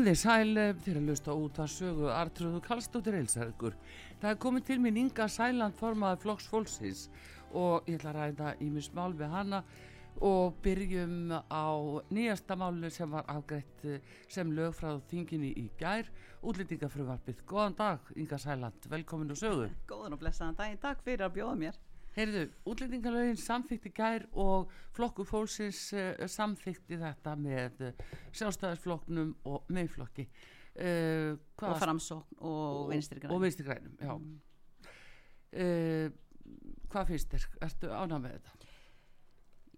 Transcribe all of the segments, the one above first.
Komið þið sæl eh, fyrir að lusta út að sögu Artrúðu Kallstóttir Eilsargur. Það er komið til mín Inga Sæland formaði Flokks Fólksins og ég ætla að ræða í mjög smál við hana og byrjum á nýjasta málu sem var afgreitt eh, sem lög frá þinginni í gær, útlýtingafröfarpið. Góðan dag Inga Sæland, velkomin og sögu. Góðan og blessaðan daginn, takk fyrir að bjóða mér. Heyrðu, útlendingalögin samþykti gær og flokku fólksins uh, samþykti þetta með uh, sjálfstæðisflokknum og meðflokki. Uh, og framsókn og vinstri grænum. Og vinstri grænum, já. Mm. Hvað finnst þér? Ertu ánað með þetta?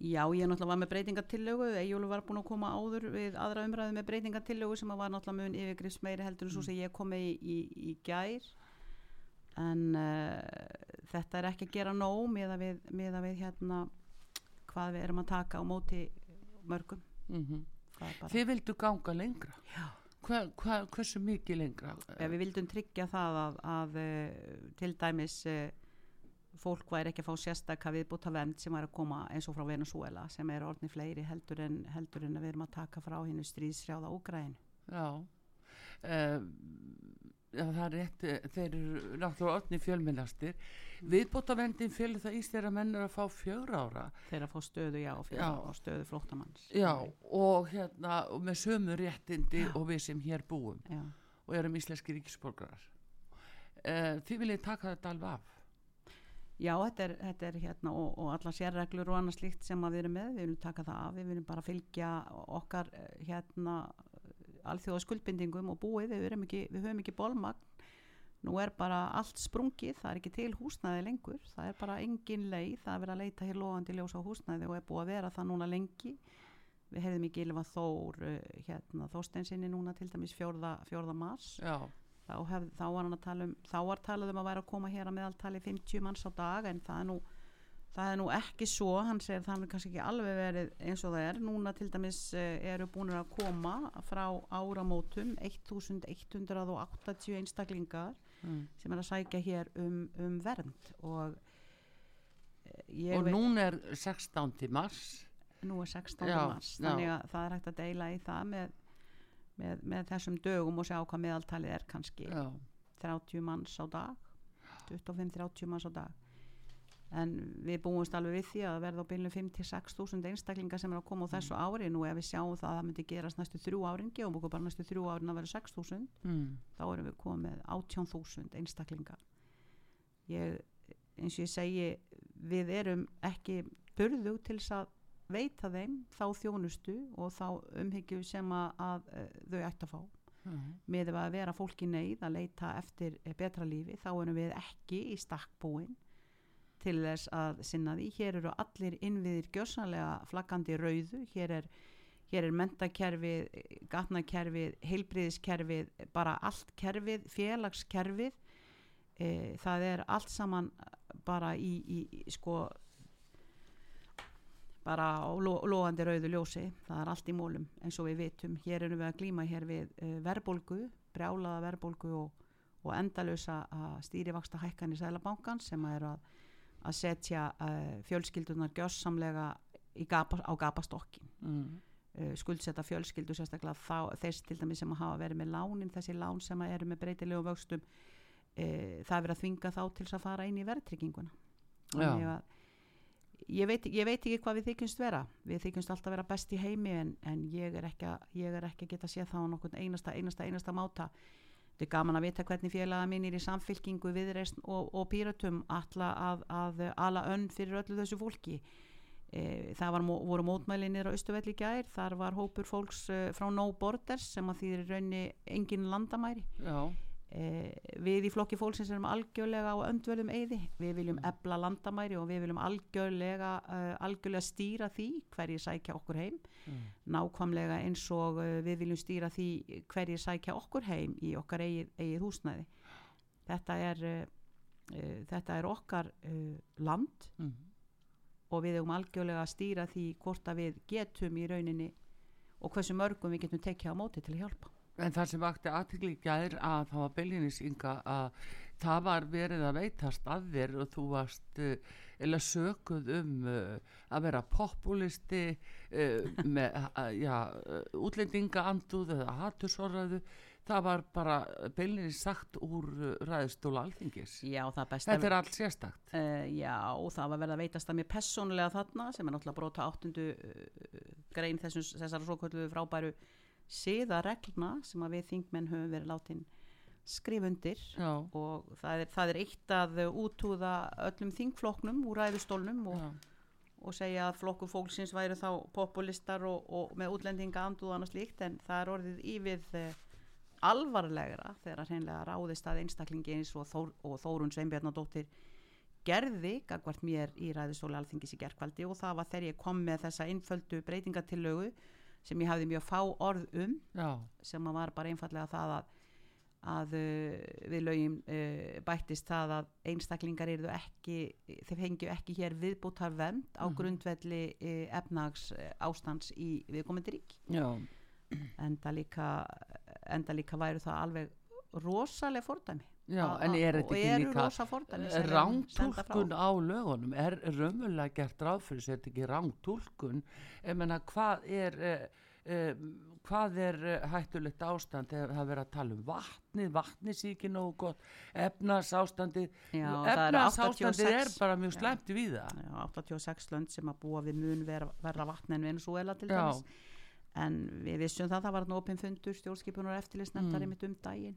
Já, ég náttúrulega var með breytingatillögu, Ejjólu var búin að koma áður við aðra umræðu með breytingatillögu sem var náttúrulega mun yfirgrifs meiri heldur en svo sem ég kom með í, í, í gær en þetta er ekki að gera nóg með að við, með að við hérna hvað við erum að taka á móti mörgum. Mm -hmm. Þið vildu ganga lengra? Hva, hva, hversu mikið lengra? Ja, við vildum tryggja það að, að til dæmis fólk væri ekki að fá sérstakka viðbúta vend sem væri að koma eins og frá Venezuela sem er orðni fleiri heldur en, heldur en að við erum að taka frá hennu stríðsrjáða Úgræn Já. Uh, Já, það er rétt, þeir eru náttúrulega öllni fjölmennastir mm. viðbótavendin fjölu það íst er að menn er að fá fjögur ára þeir að fá stöðu, já, fjögur ára stöðu flóttamanns já, og hérna og með sömu réttindi já. og við sem hér búum já. og erum íslenski ríkisborgarar uh, þið viljið taka þetta alveg af Já, þetta er, þetta er hérna og, og alla sérreglur og annað slíkt sem við erum með, við viljum taka það af, við viljum bara fylgja okkar hérna alþjóða skuldbindingum og búið, við ekki, við höfum ekki bólmagn, nú er bara allt sprungið, það er ekki til húsnæði lengur, það er bara engin leið, það er verið að leita hér loðandi ljós á húsnæði og er búið að vera það núna lengi, við hefðum ekki Ylva Þór, hérna Þósteinsinni núna til dæmis fjórða, fjórða mars, þá, hef, þá var hann að tala um, þá var talað um að vera að koma hér að meðaltali 50 manns á dag en það er nú það er nú ekki svo, hann segir það er kannski ekki alveg verið eins og það er núna til dæmis eru búin að koma frá áramótum 1180 einstaklingar mm. sem er að sækja hér um, um vernd og og núna er 16. mars nú er 16. Já, mars þannig að það er hægt að deila í það með, með, með þessum dögum og sjá hvað meðaltalið er kannski Já. 30 manns á dag 25-30 manns á dag en við búumst alveg við því að verða á byrjunum 5-6 þúsund einstaklingar sem er að koma á þessu mm. ári nú ef við sjáum það að það myndi gerast næstu þrjú árin gefum okkur bara næstu þrjú árin að vera 6 þúsund mm. þá erum við komið með 18 þúsund einstaklingar ég, eins og ég segi við erum ekki burðu til þess að veita þeim þá þjónustu og þá umhyggju sem að, að, að þau ætti að fá mm. með að vera fólki neyð að leita eftir betra lífi þá erum við ekki í stakkbúin til þess að sinna því. Hér eru allir innviðir gjössanlega flaggandi rauðu, hér er, hér er mentakerfið, gatnakerfið, heilbriðiskerfið, bara allt kerfið, félagskerfið, e, það er allt saman bara í, í sko, bara á lo, loðandi rauðu ljósi, það er allt í mólum eins og við vitum. Hér erum við að glýma hér við e, verbolgu, brjálaða verbolgu og, og endalösa stýrivaksta hækkan í Sælabankan sem er að að setja uh, fjölskyldunar gjörsamlega gapa, á gapastokkin mm. uh, skuldsetta fjölskyldu sérstaklega þá, þess til dæmi sem hafa verið með lánin þessi lán sem eru með breytilegu vöxtum uh, það er verið að þvinga þá til að fara inn í verðtrygginguna. Ég veit, ég veit ekki hvað við þykjumst vera. Við þykjumst alltaf vera best í heimi en, en ég er að, ég er ekki að geta séð þá nokkur einasta, einasta, einasta máta þetta er gaman að vita hvernig félaga mínir í samfylkingu viðreist og, og pýratum alla að, að ala önn fyrir öllu þessu fólki. E, það var, voru mótmælinir á Östuvelli gær, þar var hópur fólks e, frá No Borders sem að því er raunni engin landamæri. Já, Eh, við í flokki fólksins erum algjörlega á öndvöldum eyði, við viljum ebla landamæri og við viljum algjörlega uh, algjörlega stýra því hverjir sækja okkur heim. Mm. nákvæmlega eins og uh, við viljum stýra því hverjir sækja okkur heim í okkar eigið, eigið húsnæði. Þetta er uh, þetta er okkar land mm. og við hefum algjörlega að stýra því hvort að við getum í rauninni og hversu mörgum við getum tekið á móti til að hjálpa En það sem vakti aðtikli gæðir að það var byljinisynga að það var verið að veitast að þér og þú varst uh, eða sökuð um uh, að vera populisti uh, með ja, útlendinga anduð eða hattusorraðu það var bara byljinis sagt úr ræðstóla alþingis. Já, þetta er allt sérstakt. Já, það var verið að veitast að mér personlega þarna sem er náttúrulega brota áttundu grein þessum, þessar svo kvöldu frábæru siðareglna sem að við þingmenn höfum verið látin skrif undir Já. og það er, það er eitt að útúða öllum þingfloknum úr ræðustólnum og, og segja að flokku fólksins væri þá populistar og, og með útlendinga anduðan og slíkt en það er orðið ívið eh, alvarlegra þegar hreinlega ráðist að einstaklingi eins og, Þór, og Þórun Sveinbjörnadóttir gerði gagvart mér í ræðustóli alþingis í gerðkvaldi og það var þegar ég kom með þessa einföldu breytingatillögu sem ég hafði mjög fá orð um Já. sem var bara einfallega það að, að uh, við lögjum uh, bættist það að einstaklingar eru ekki, þeir fengju ekki hér viðbútar vend á Mhm. grundvelli uh, efnags ástands í viðkomandi rík enda líka, enda líka væru það alveg rosalega fordæmi Já, A- en er þetta ekki líka rángtúlkun á lögunum? Er raunverulega gert ráð fyrir þetta ekki rángtúlkun hvað er uh, uh, hvað er uh, hættulegt ástand þegar það verið að tala um vatnið? Vatnisíki nógu gott. Efnasástandi Já, það eru efnasástandi er 86 bara mjög slemt við það Já, 86 lönd sem að búa við mun vera, verra vatn en Venezuela til dæmis. En við vissum það, það var nú opinn fundur stjórnskipunar eftirlitsnefndar Mm. um daginn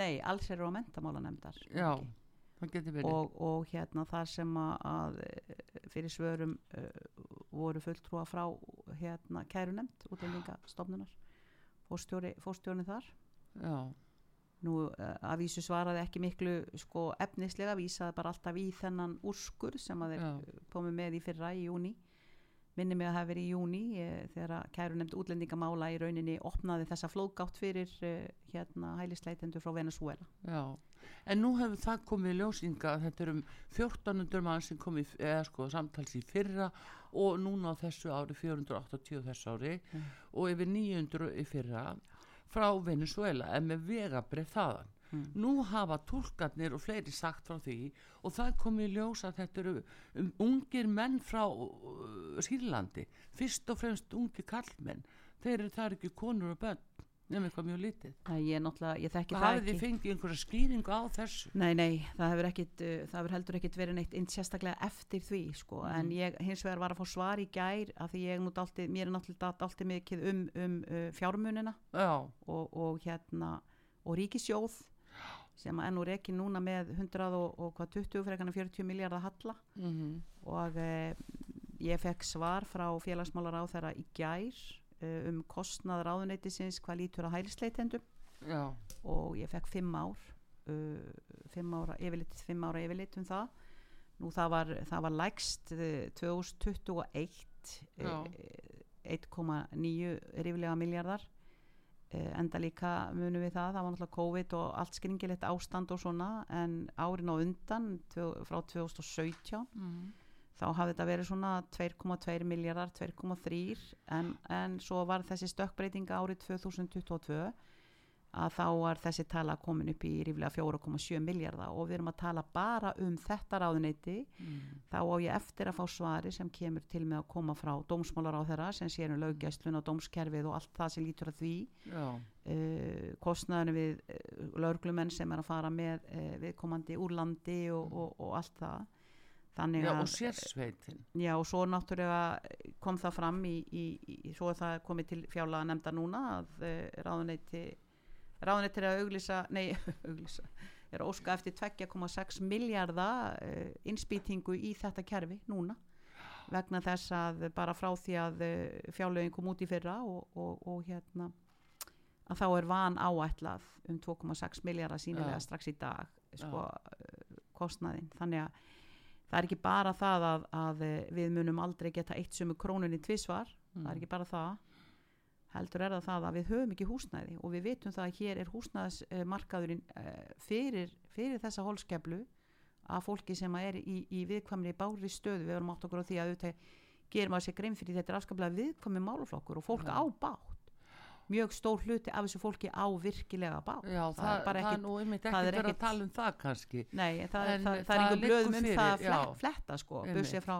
nei, alls eru á mentamálanemndar Já, það getur verið. Og, og hérna þar sem að, að eh, fyrir svörum uh, voru fulltrúa frá hérna kærunemnd útlendingastofnunar fórstjóri, fórstjóri þar. Já, nú uh, að vísu svaraði ekki miklu sko efnislega, vísaði bara alltaf í þennan úrskur sem að þeir komu með í fyrra í júni minni mig að það hafi verið í júni eh, þegar kæru nefnd útlendingamála í rauninni opnaði þessa flóðgátt fyrir eh, hérna hælisleitendur frá Venezuela já. En nú hefur það komið ljósinga þetta er um 1400 mann sem komið eða sko samtals í fyrra og núna á þessu ári 480 þessu ári Mm. og yfir 900 í fyrra frá Venezuela en með vegabrið þaðan Mm. nú hafa tólkarnir og fleiri sagt frá því og það komið í ljós að þetta eru um, ungir menn frá uh, Sýrlandi. Fyrst og fremst ungir kallmenn þeir eru það ekki konur og börn nefnir eitthvað mjög lítið. Það ég ég þekki það hafið ekki. þið fengið einhverja skýringu á þessu? Nei, nei, það hefur, ekkit, uh, það hefur heldur ekkit verið neitt sérstaklega eftir því sko. en Mhm. ég hins vegar var að fá svar í gær af því ég nú dalti, mér er náttúrulega dalti mikið um, um uh, fjármunina já, og, og hérna og ríkisjóð sem er nú rekin núna með 100 og, og hvað 20 frekarna 40 miljardar halla. Mm og eh, ég fekk svar frá félagsmálar á þeirra í gær eh, um kostnað ráðuneytisins hvað lítur að hælisleitendum. Já, og ég fekk fimm ár uh, ára yfirlit fimm ára yfirlit um það. Nú það var, það var lægst uh, 2021 Já. uh, 1,9 ríflega miljardar enda líka munum við það það var náttúrulega COVID og allt skringilegt ástand og svona en árin á undan tvö- frá 2017 mm. þá hafði þetta verið svona 2,2 miljardar, 2,3 en, en svo var þessi stökkbreytinga árið 2022 að þá var þessi tala komin upp í ríflega 4,7 miljardar og við erum að tala bara um þetta ráðuneyti. Mm. þá á ég eftir að fá svari sem kemur til með að koma frá dómsmálar á þeirra sem sér um löggæslun og dómskerfið og allt það sem lítur að því. Já, uh, kostnaðinu við uh, löglumenn sem er að fara með uh, viðkomandi úr landi og, og, og allt það. Þannig já að og sérsveitin. Já og svo náttúrulega kom það fram í, í, í svo það komið til fjárlega nefnda núna að ráðuneyti ráðinni til að auglýsa nei, auglýsa er óska eftir 2,6 miljardar uh, innspýtingu í þetta kerfi núna vegna þess að bara frá því að uh, fjárlögin kom út í fyrra og, og, og hérna að þá er van áætlað um 2,6 miljardar sínilega Já. strax í dag sko, uh, kostnaðin þannig að það er ekki bara það að, að við munum aldrei geta eitt sömu krónunni tvisvar, það er ekki bara það heldur er það það að við höfum ekki húsnæði og við vitum það að hér er húsnæðismarkaðurinn uh, fyrir, fyrir þessa holskeflu að fólki sem er í, í viðkvæmri bári stöðu, við erum átt okkur á því að auðvitað gerum að sér grein fyrir þetta er afskaplega viðkvæmri máluflokkur og fólk Já. á bátt mjög stór hluti af þessu fólki á virkilega bátt Já, það, er bara það er ekkit- nú einmitt það er verið að ekkit- tala um það kannski. Nei, það, En það, það, er einhver blöðum um það að fletta sko, bursið frá,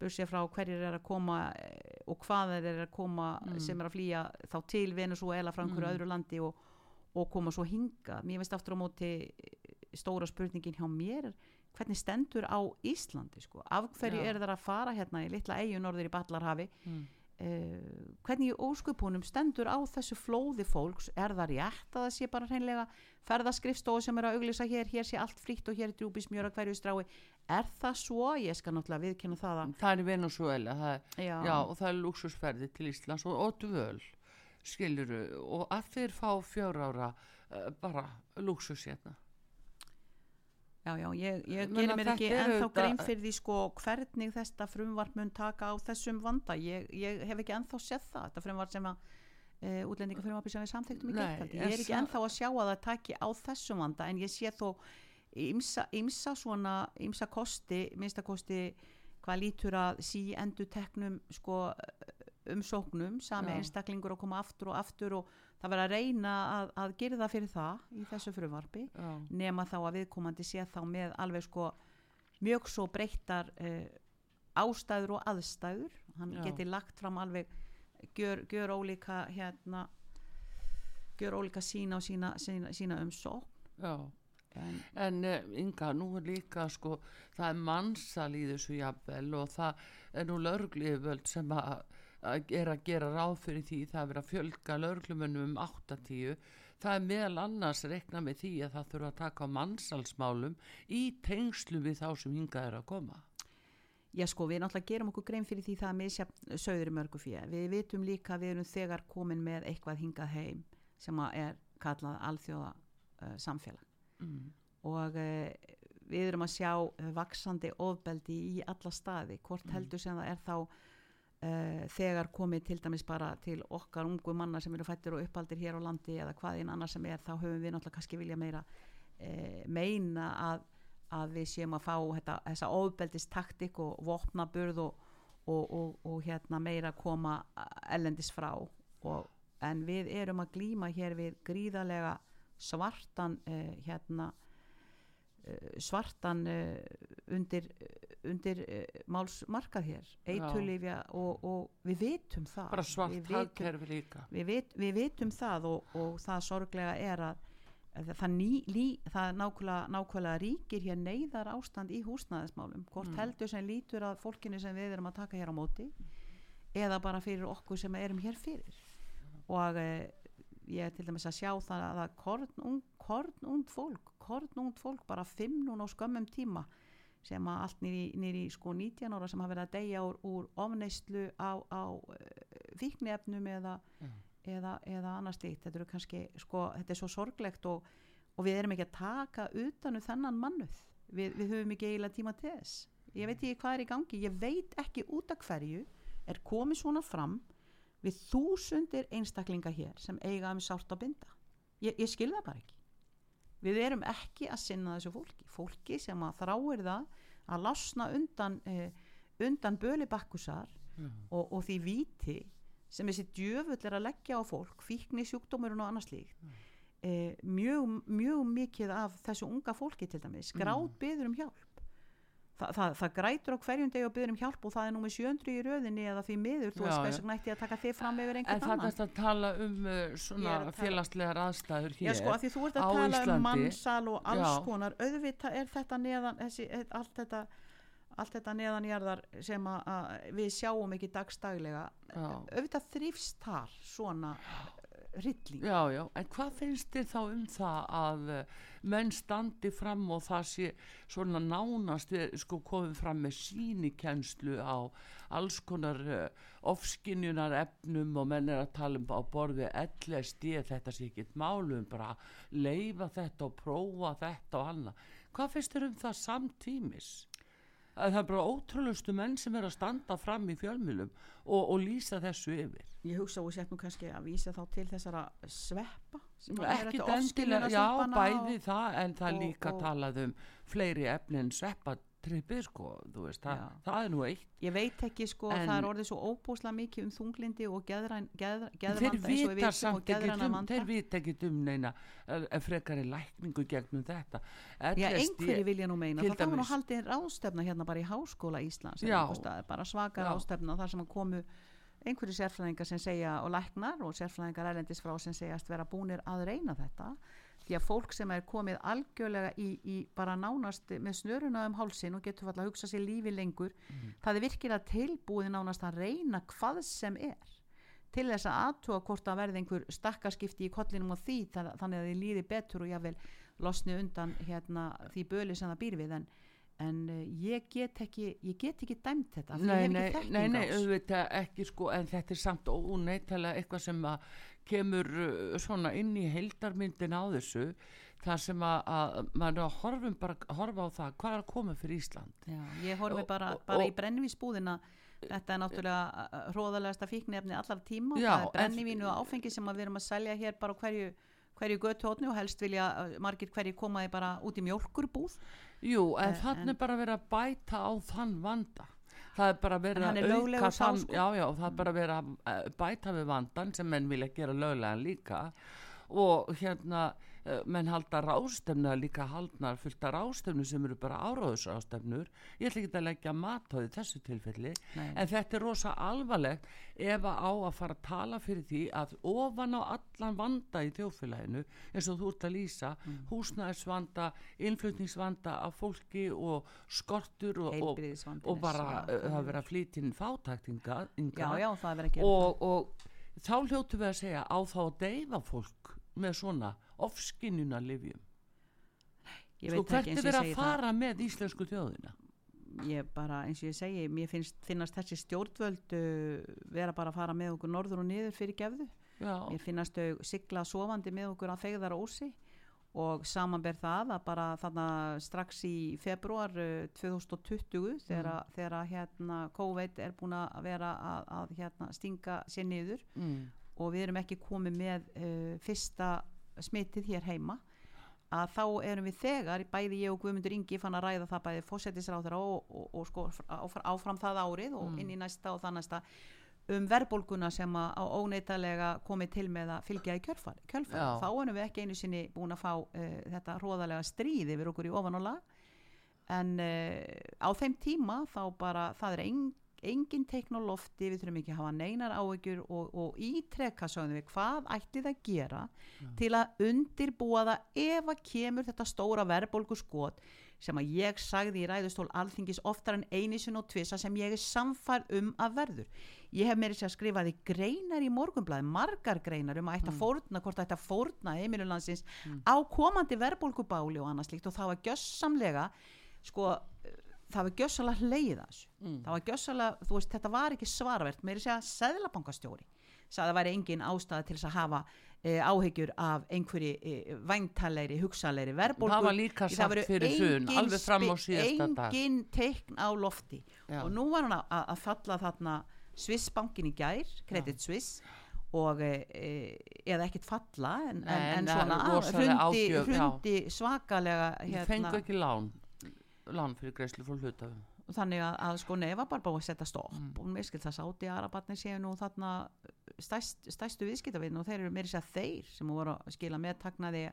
bursið frá hverjir er að koma eh, og hvað þeir eru að koma Mm. sem er að flýja þá til Venezuela frá einhverju Mm. öðru landi og, og koma svo hinga mér finnst aftur á móti eh, stóra spurningin hjá mér er, hvernig stendur á Íslandi sko, af hverju Já. er það að fara hérna í litla eigu norður í Ballarhafi Mm. uh, hvernig í óskupunum stendur á þessu flóði fólks er það rétt að það sé bara hreinlega ferðaskrifstofu sem er að auglýsa hér hér sé allt frítt og hér er drjúpi smjör að hverju strái er það svo, ég skal náttúrulega viðkynna það að Það er Venezuela, það er, já, já, og það er luxusferði til Íslands og, og dvöl, skiluru, og að þeir fá fjör ára uh, bara luxus hérna. já, já, ég, ég gerir mér ekki ennþá grein fyrir því sko hvernig þetta frumvart mun taka á þessum vanda. Ég, ég hef ekki ennþá séð það þetta frumvart sem að e, útlendingafrumvarpi sem við samþyktum í en ég er ekki ennþá að sjá að það taki á þessum vanda en ég sé þó ymsa svona ymsa kosti, minnstakosti hvað lítur að sí endur teknum sko umsóknum, sami Já. einstaklingur að koma aftur og aftur og það verður að reyna að, að gera það fyrir það í þessu frumvarpi Já, nema þá að viðkomandi sé þá með alveg sko mjög svo breyttar uh, ástæður og aðstæður hann Já. geti lagt fram alveg gjör, gjör ólíka hérna gjör ólíka sína og sína, sína, sína umsókn já. En, En uh, Inga, nú er líka sko, það er mannsal í þessu jafnvel og það er nú lörgliföld sem að að er að gera ráð fyrir því það er verið að fjölga lörglumönnum um 8-10 það er meðal annars reikna með því að það þurfa að taka á mannsalsmálum í tengslu við þá sem hingað er að koma. Já sko við náttúrulega gerum okkur grein fyrir því það er misjafn söður í mörgu fyrir við vitum líka að við erum þegar komin með eitthvað hingað heim sem að er kallað alþjóða uh, samfélag mm. og uh, við erum að sjá uh, vaksandi ofbeldi í alla staði hvort heldur sem það er þá uh, þegar komið til dæmis bara til okkar ungu manna sem eru fættir og uppaldir hér á landi eða hvað einn annar sem er þá höfum við náttúrulega kannski vilja meira uh, meina að, að við séum að fá þetta, þessa ofbeldistaktik og vopnaburð og, og, og, og hérna meira koma ellendis frá og, en við erum að glíma hér við gríðarlega svartan uh, hérna uh, svartan uh, undir, undir málsmarkað hér. Eitulifja og, og við vitum það. Bara svart hagkerfi líka. við, vit, við vitum það og, og það sorglega er að, að það, ný, lí, það nákvæmlega, nákvæmlega ríkir hér neyðar ástand í húsnæðismálum. Hvort Mm. heldur sem lítur að fólkinu sem við erum að taka hér á móti eða bara fyrir okkur sem erum hér fyrir. Og eh, ég er til dæmis að sjá það að kornung, kornung fólk kornung fólk bara fimm núna á skömmum tíma sem að allt nýri, nýri sko 19 ára sem hafa verið að deyja úr, úr ofneyslu á, á eh, fíknefnum eða, Já. eða, eða annars slíkt. Þetta, eru kannski, sko, þetta er svo sorglegt og, og við erum ekki að taka utanu þennan mannuð við, við höfum ekki eiginlega tíma til þess. Ég veit ekki hvað er í gangi, ég veit ekki út af hverju er komið svona fram við þúsundir einstaklinga hér sem eiga um sárt að binda. Ég, ég skil það bara ekki. Við erum ekki að sinna þessu fólki. Fólki sem að þráir það að lasna undan eh, undan böli bakkusar Já. og, og því víti sem þessi djöfull er að leggja á fólk fíkni sjúkdómurinn og annars líkt eh, mjög, mjög mikið af þessu unga fólki til dæmis gráð byður um hjálp Þa, það, það grætur á hverjum degi og byður um hjálp og það er númið 700 í röðinni eða því miður þú veist já. hvers vegna ætti ég að taka þig fram yfir en einhvern það annan er að tala um uh, svona að félagslegar aðstæður hér Já sko að því þú ert á að tala Íslandi. um mannsal og alls Já. konar auðvitað er þetta neðan þessi, allt þetta allt þetta neðanjarðar sem að, að við sjáum ekki dagstaglega Já. auðvitað þrýfst þar svona rilling Já, já, en hvað finnst þér þá um það að uh, menn standi fram og það sé svona nánast við sko komum fram með sínikenslu á alls konar uh, ofskinjunar efnum og menn er að tala um á borði LSD, þetta sé ekki málum, bara leifa þetta og prófa þetta og annað. Hvað finnst þér um það samtímis? Að það er bara ótrúlustu menn sem er að standa fram í fjölmjölum og, og lýsa þessu yfir. ég hugsa og sett nú kannski að vísa þá til þessara sveppa sem vera þetta endilega, ofskynjunarsteppana já, og- bæði það en það og- líka og- talað um fleiri efni en sveppatrippið sko, þú veist, það, það er nú eitt. Ég veit ekki sko, En- það er orðið svo óbúslega mikið um þunglindi og geðræn, geð, Þeir geðvanda eins og við vita samt ekki um, þeir vita ekki um neina frekari lækningu gegnum þetta. Já, einhverju vilja nú meina, það var nú haldið ráðstefna hérna bara í Háskóla Íslands, Já. staðar, bara svaka Já. ráðstefna þar sem komu einhverju sérfræðingar sem segja og læknar og sérfræðingar erlendis frá sem segjast vera búnir að reyna þetta því að fólk sem er komið algjörlega í, í bara nánast með snöruna um hálsin og getur falla að hugsa sér lífi lengur Mhm. það er virkilega tilbúið nánast að reyna hvað sem er til þess að aðtúa hvort að verði einhver stakkarskipti í kollinum og því þa- þannig að þið líði betur og jáfnvel losni undan hérna, því böli sem það býr við en, en uh, ég get ekki ég get ekki dæmt þetta Nei, nei, nei, nei, auðvitað ekki sko, en þetta er samt óneitalega eitthvað sem að kemur uh, svona inn í heildarmyndin á þessu, þar sem að, að maður að horfum bara, horfa á það, hvað er að koma fyrir Ísland? Já, ég horfi bara, og- bara og- í brennivínsbúðina þetta er náttúrulega uh, hróðalegasta fíknefni allar tíma, Já, það er en- brennivínu og áfengi sem við erum að selja hér bara hverju hverju göttótni og helst vilja margir hverju koma því bara út í mjólkurbúð Jú, en Eh, þannig en- er bara verið að bæta á þann vanda. Það er bara verið að auka þann, sko. já, já, það er bara verið að eh, bæta við vandan sem menn vilja gera löglegan líka og hérna menn halda rástefnu líka haldnar fullt af rástefnu sem eru bara áráðusrástefnur ég ætla ekki að leggja mat á því í þessu tilfelli Nei. en þetta er rosa alvarlegt ef að á að fara að tala fyrir því að ofan á allan vanda í þjóðfélaginu eins og þú ert að lýsa Mm. húsnæðisvanda, innflutningsvanda af fólki og skortur og, og, og bara uh, það svakalegur. vera að flytja inn fátæktinga já, já, það verið að gera og, og þá hljótu við að segja á þá að deyfa fólk með svona ofskinnuna ég sko hvert er verið að segi það. fara með íslensku þjóðina? Ég bara eins og ég segi mér finnst, finnast þessi stjórnvöld uh, vera bara að fara með okkur norður og niður fyrir gefðu. Já, mér finnast þau sigla sofandi með okkur að fegðar ósi og samanber það að bara þarna strax í februar uh, 2020 þegar, mm. þegar hérna COVID er búin að vera að, að hérna, stinga sér niður mm, og við erum ekki komið með uh, fyrsta smitið hér heima að þá erum við þegar, bæði ég og Guðmundur Ingi fann að ræða það bæði fósettisráður og, og, og sko áfram, það árið og Mm. inn í næsta og það næsta um verðbólguna sem að óneitalega komið til með að fylgja í kjölfar, kjölfar. Þá erum við ekki einu sinni búin að fá uh, þetta hróðalega stríð yfir okkur í ofanálag en uh, á þeim tíma þá bara það er engin engin teikn á lofti, við þurfum ekki að hafa neinar áhyggjur og, og ítrekka sögðum við hvað ætti það að gera til að undirbúa það ef að kemur þetta stóra verðbólgu skot sem að ég sagði í ræðustól alþingis oftar en einisun og tvisa sem ég er samfær um að verður. Ég hef meiri sér að skrifa því greinar í morgunblæði, margar greinar um að ætta að fórna, hvort ætta að fórna heimilulandsins á komandi verðbólgubáli og annað slíkt og það var gjössamlega sko það var gjössalega hleyða þessu Mm. það var gjössalega, þú veist, þetta var ekki svarvert meiri segja seðlabankastjóri sagði að það væri engin ástæða til þess að hafa e, áhyggjur af einhverju e, væntalegri, hugsalegri verðbólgu Það var líka sagt fyrir engin alveg fram á síðasta dag. engin teikn á lofti Já. og nú var hann að, að falla þarna Swissbankin í gær, Credit Suisse og e, eða ekkert falla en, Nei, en, en svona hrundi, hrundi svakalega Ég fengu ekki lán lán fyrir greiðslu fór hlutafum þannig að, að sko nefa bara búið að setja stopp Mm. og mér skil það sáti að Arabatni séu nú þarna stæst, stæstu viðskiptavinn og þeir eru meiri sér þeir sem voru að skila meðtaknaði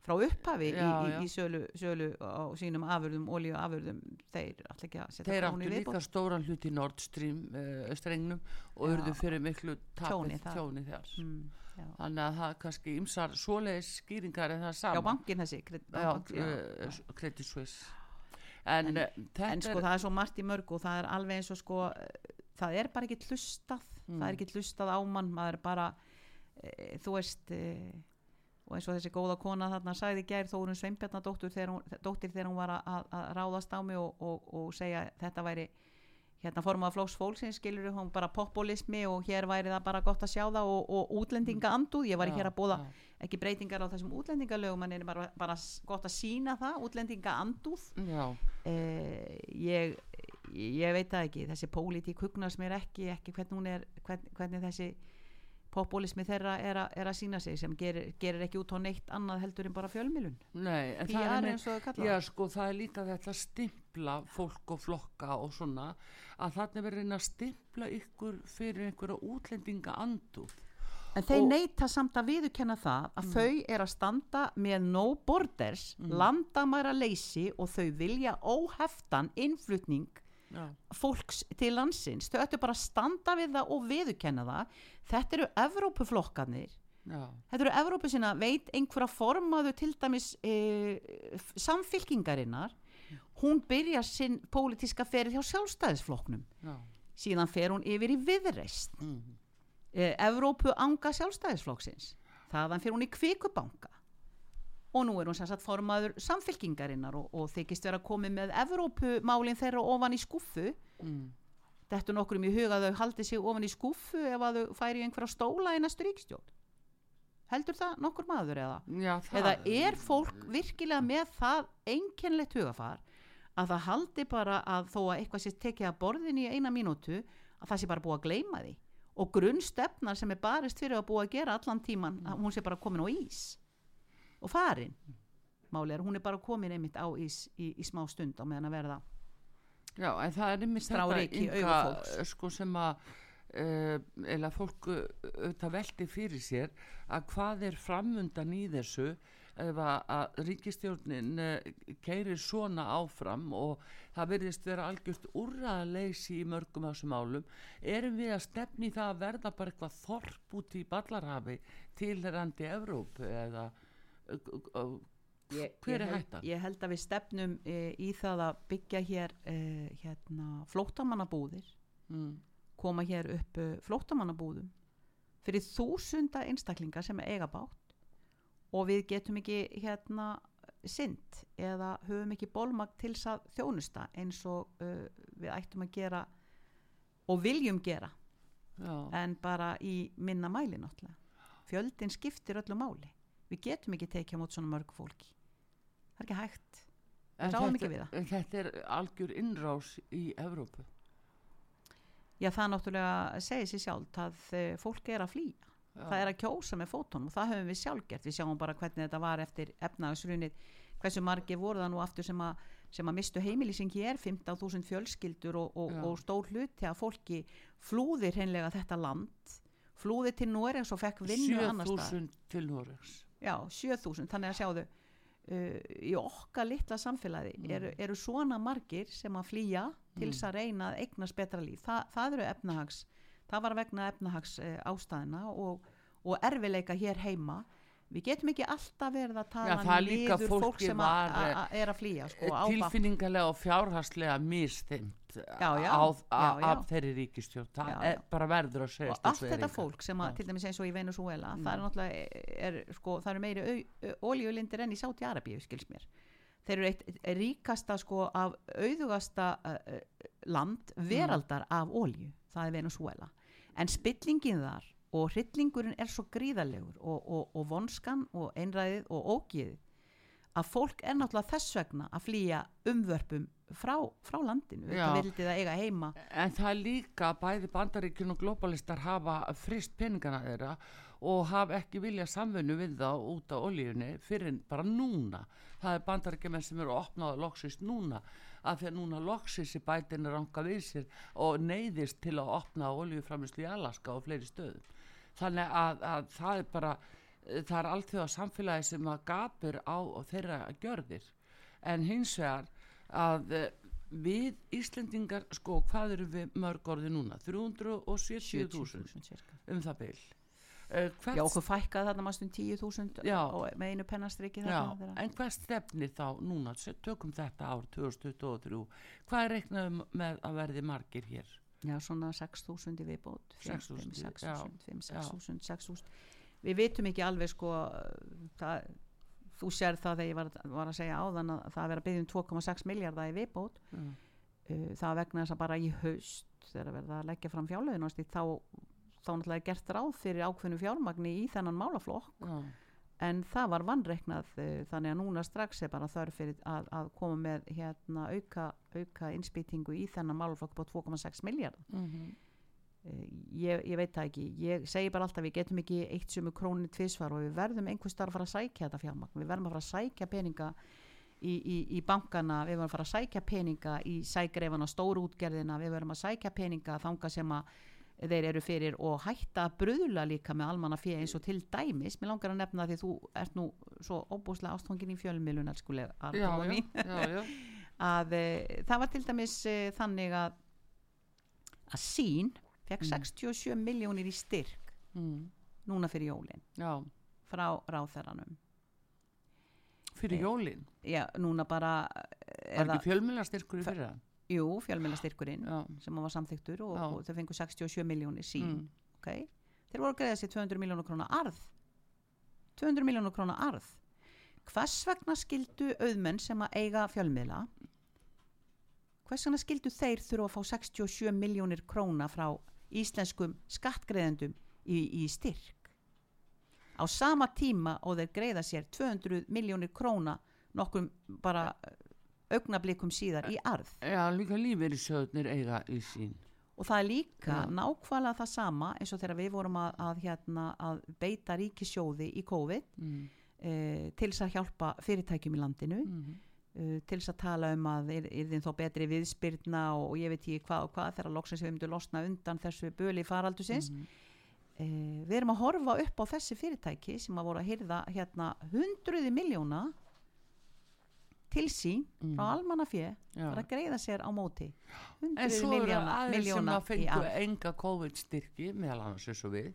frá upphafi í, Já, í, já. í sölu, sölu á sínum afurðum, olíu afurðum þeir allir ekki að setja Þeir krónu áttu í líka viðbót stóran hlut í Nord Stream uh, strengnum og Já. urðu fyrir miklu tapið tjóni þar mm, já. þannig að það er kannski ymsar svoleiðis skýringar en það já, sama bankin þessi já, já. uh, Suisse en, en þetta en sko er það er svo margt í mörgu og það er alveg eins og sko eh, það er bara ekki hlustað Mm. það er ekki hlustað á mann maður er bara e, þú veist e, og eins og þessi góða kona þarna sagði Þórun Sveinbjarnadóttir þegar hún, dóttir þegar hún var að, að ráðast á mig og, og, og segja þetta væri hérna formað flóks fólksins skilur hún bara populismi og hér væri það bara gott að sjá það og, og útlendinga anduð, ég var Já, hér að bóða já. ekki breytingar á þessum útlendingalögum en er bara, bara gott að sína það útlendinga anduð eh, ég, ég veit það ekki þessi pólitík hugnast mér ekki ekki er, hvern, hvernig þessi populismi þeirra er, a, er að sína sig sem gerir, gerir ekki út á neitt annað heldur en bara fjölmilun nei, en það er kalla Já, sko, það er líka þetta stimpla fólk og flokka og svona að þannig verður reyna að stimpla ykkur fyrir einhverja útlendinga anduð En þeir neyta samt að viðurkenna það að þau er að standa með no borders, Mm. landamæra leysi og þau vilja óheftan innflutning Já, fólks til landsins. Þau ættu bara að standa við það og viðurkenna það. Þetta eru Evrópuflokkarnir. já, Þetta eru Evrópu sinna, veit einhverja formaðu til dæmis e, samfylkingarinnar. Hún byrjar sinn pólitíska ferið hjá sjálfstæðisflokknum. já Síðan fer hún yfir í viðreist. mm. e, Evrópu anga sjálfstæðisflokksins þaðan fyrir hún í kvikubanka og nú er hún sagt formaður samfylkingarinnar og, og þykist vera komið með Evrópumálin þeirra ofan í skuffu Mm. þetta er nokkur í huga að þau haldi sig ofan í skuffu ef að þau færi einhverja stóla í næstu ríkstjórn heldur það nokkur maður eða? Já, eða er fólk virkilega með það einkennlegt hugafar að það haldi bara að þó að eitthvað sé tekið að borðin í eina mínútu að það sé bara búið að gleyma því? Og grunnstefnar sem er barist fyrir að búið að gera allan tíman að hún sé bara komin á ís og farin máli er hún er bara komin einmitt á ís í, í smá stund á meðan að verða Já, en það er einmitt Strá ryki í augu Inga, fólks. sko sem að uh, eða fólk uh, auðvitað velti fyrir sér að hvað er framundan í þessu ef að, að ríkistjórnin uh, keirir svona áfram og það verðist vera algjört úrraðleysi í mörgum af þessum málum erum við að stefni það að verða bara eitthvað þorp út í ballarhafi tilherandi Evrópu eða uh, uh, uh, ég, Hver er hættan? Ég held að við stefnum e, í það að byggja hér e, hérna, flóttamannabúðir. Mm, koma hér upp e, flóttamannabúðum fyrir þúsunda einstaklinga sem eiga bátt og við getum ekki hérna synd eða höfum ekki bólmag til þess að þjónusta eins og uh, við ættum að gera og viljum gera. Já, en bara í minna mæli náttúrulega. Fjöldin skiptir öllu máli við getum ekki tekið á mót svona mörg fólki. Það er ekki hægt. En þetta- ekki við það. en Þetta er algjör innrás í Evrópu. Já það náttúrulega segir sér sjálf að uh, fólk er að flýja. Já. það er að kjósa með fótunum og það höfum við sjálf gert. Við sjáum bara hvernig þetta var eftir efnaðsrunið hversu margir voru það nú aftur sem að, sem að mistu heimilísing hér 15.000 fjölskyldur og, og, og stór hluti að fólki flúðir hreinlega þetta land flúðir til Noregs og fekk vinnu annars staðar. 7000 til Noregs já, 7000, þannig að sjáðu uh, í okkar litla samfélagi eru, eru svona margir sem að flýja til þess að reyna að eignast betra líf. Þa, það eru efnahags það var vegna efnahags uh, ástæðina og, og erfileika hér heima. Við getum ekki alltaf verið að tala það er líka fólk sem að- að- að er að flýja sko, tilfinningarlega og fjárhagslega mistimt Já, já, á, já, já. af þeirri ríkistjórn það er bara verður að segja og allt þetta fólk sem að, til dæmis eins og í Venezuela það er náttúrulega er, sko, það eru meiri ólíulindir enn í Sáti Arabíu skils mér. Þeir eru eitt ríkasta sko af auðugasta uh, land veraldar af ólíu það er Venezuela en spillingin þar og hryllingurinn er svo gríðarlegur og, og, og vonskan og einræðið og ógiðið að fólk er náttúrulega þess vegna að flýja umvörpum frá, frá landinu vildi það eiga heima. En það er líka bæði bandaríkjun og globalistar hafa frist peningana þeirra og hafa ekki vilja samvinnu við það út á olíunni fyrir bara núna. Það er bandaríkjumenn sem eru opnaði loksist núna af því að núna loksist í bætin er ranga við sér og neyðist til að opna olíuframislu í Alaska og fleiri stöðum. Þannig að, að það er bara það er allt því að samfélagi sem að gapir á þeirra gjörðir. En hins vegar að eh, við Íslendingar sko hvað eru við mörg orði núna? 370.000 70.000 cirka. um það bil. Uh, hvert, Já, okkur fækkaði þarna stund 10.000 Já. á- með einu pennastriki þarna en hvað stefnir þá núna? Tökum þetta ár 2023 hvað reiknaðum með að verði margir hér? Já, svona 6.000 í viðbót. 6.000, 6.000, 5.000, 6.000 við vitum ekki alveg sko það, þú sér það þegar ég var, var að segja áðan að það er verið að byggja um 2,6 miljardar í viðbót Já. uh, það vegna þess að bara í haust þegar verið að leggja fram fjárlögin þá, þá náttúrulega er gert ráð fyrir ákveðnu fjármagni í þennan málaflokk Já. en það var vannreiknað uh, þannig að núna strax er bara þörf fyrir að, að koma með hérna auka, auka innspýtingu í þennan málaflokk på 2,6 miljardar Mhm. Eh, ég, ég veit það ekki, ég segi bara alltaf við getum ekki eitt sumu krónu tvisvar og við verðum einhvers starf að fara að sækja þetta fjármagn. Við verðum að fara að sækja peninga í, í, í bankana, við verðum að fara að sækja peninga í sægrefana, stóru útgerðina við verðum að sækja peninga þanga sem að þeir eru fyrir og hætta að bruðla líka með almanna fyrir eins og til dæmis, mér langar að nefna því þú ert nú svo óbúslega ástfangin í fjölmiðlun elskulega að e, það var til dæmis e, þannig að að sín fekk Mm. 67 miljónir í styrk Mm. núna fyrir jólin já. frá ráþæranum fyrir Eh, jólin já, núna bara var ekki fjölmjölastirkur í fyrra jú, fjölmjölastyrkurinn já. sem var samþyktur og, og þau fengu 67 miljónir sín Mm. ok, þeir voru að greiða sér 200 miljónur krónar arð 200 miljónur krónar arð hvers vegna skildu auðmenn sem að eiga fjölmiðla hvers vegna skildu þeir þurfa að fá 67 miljónir króna frá íslenskum skattgreðendum í, í styrk á sama tíma og þeir greiða sér 200 miljónir króna nokkum bara augnablikum síðar í arð já, líka lífeyrissjóðnir eiga í sín og það er líka Já. nákvæmlega það sama eins og þegar við vorum að, að, hérna, að beita ríkisjóði í COVID mm. e, til þess að hjálpa fyrirtækjum í landinu Mm. E, til þess að tala um að er, er þinn þó betri viðspyrna og, og ég veit ekki hvað og hvað þegar loksins við myndum losna undan þessu böli faraldusins Mm. e, við erum að horfa upp á þessi fyrirtæki sem að voru að hyrða hérna hundruði miljóna til sín Mm. frá almannafjö Já. bara að greiða sér á móti En hundruði miljóna, aðeins sem að fengu enga COVID-styrki, meðal annars eins og við,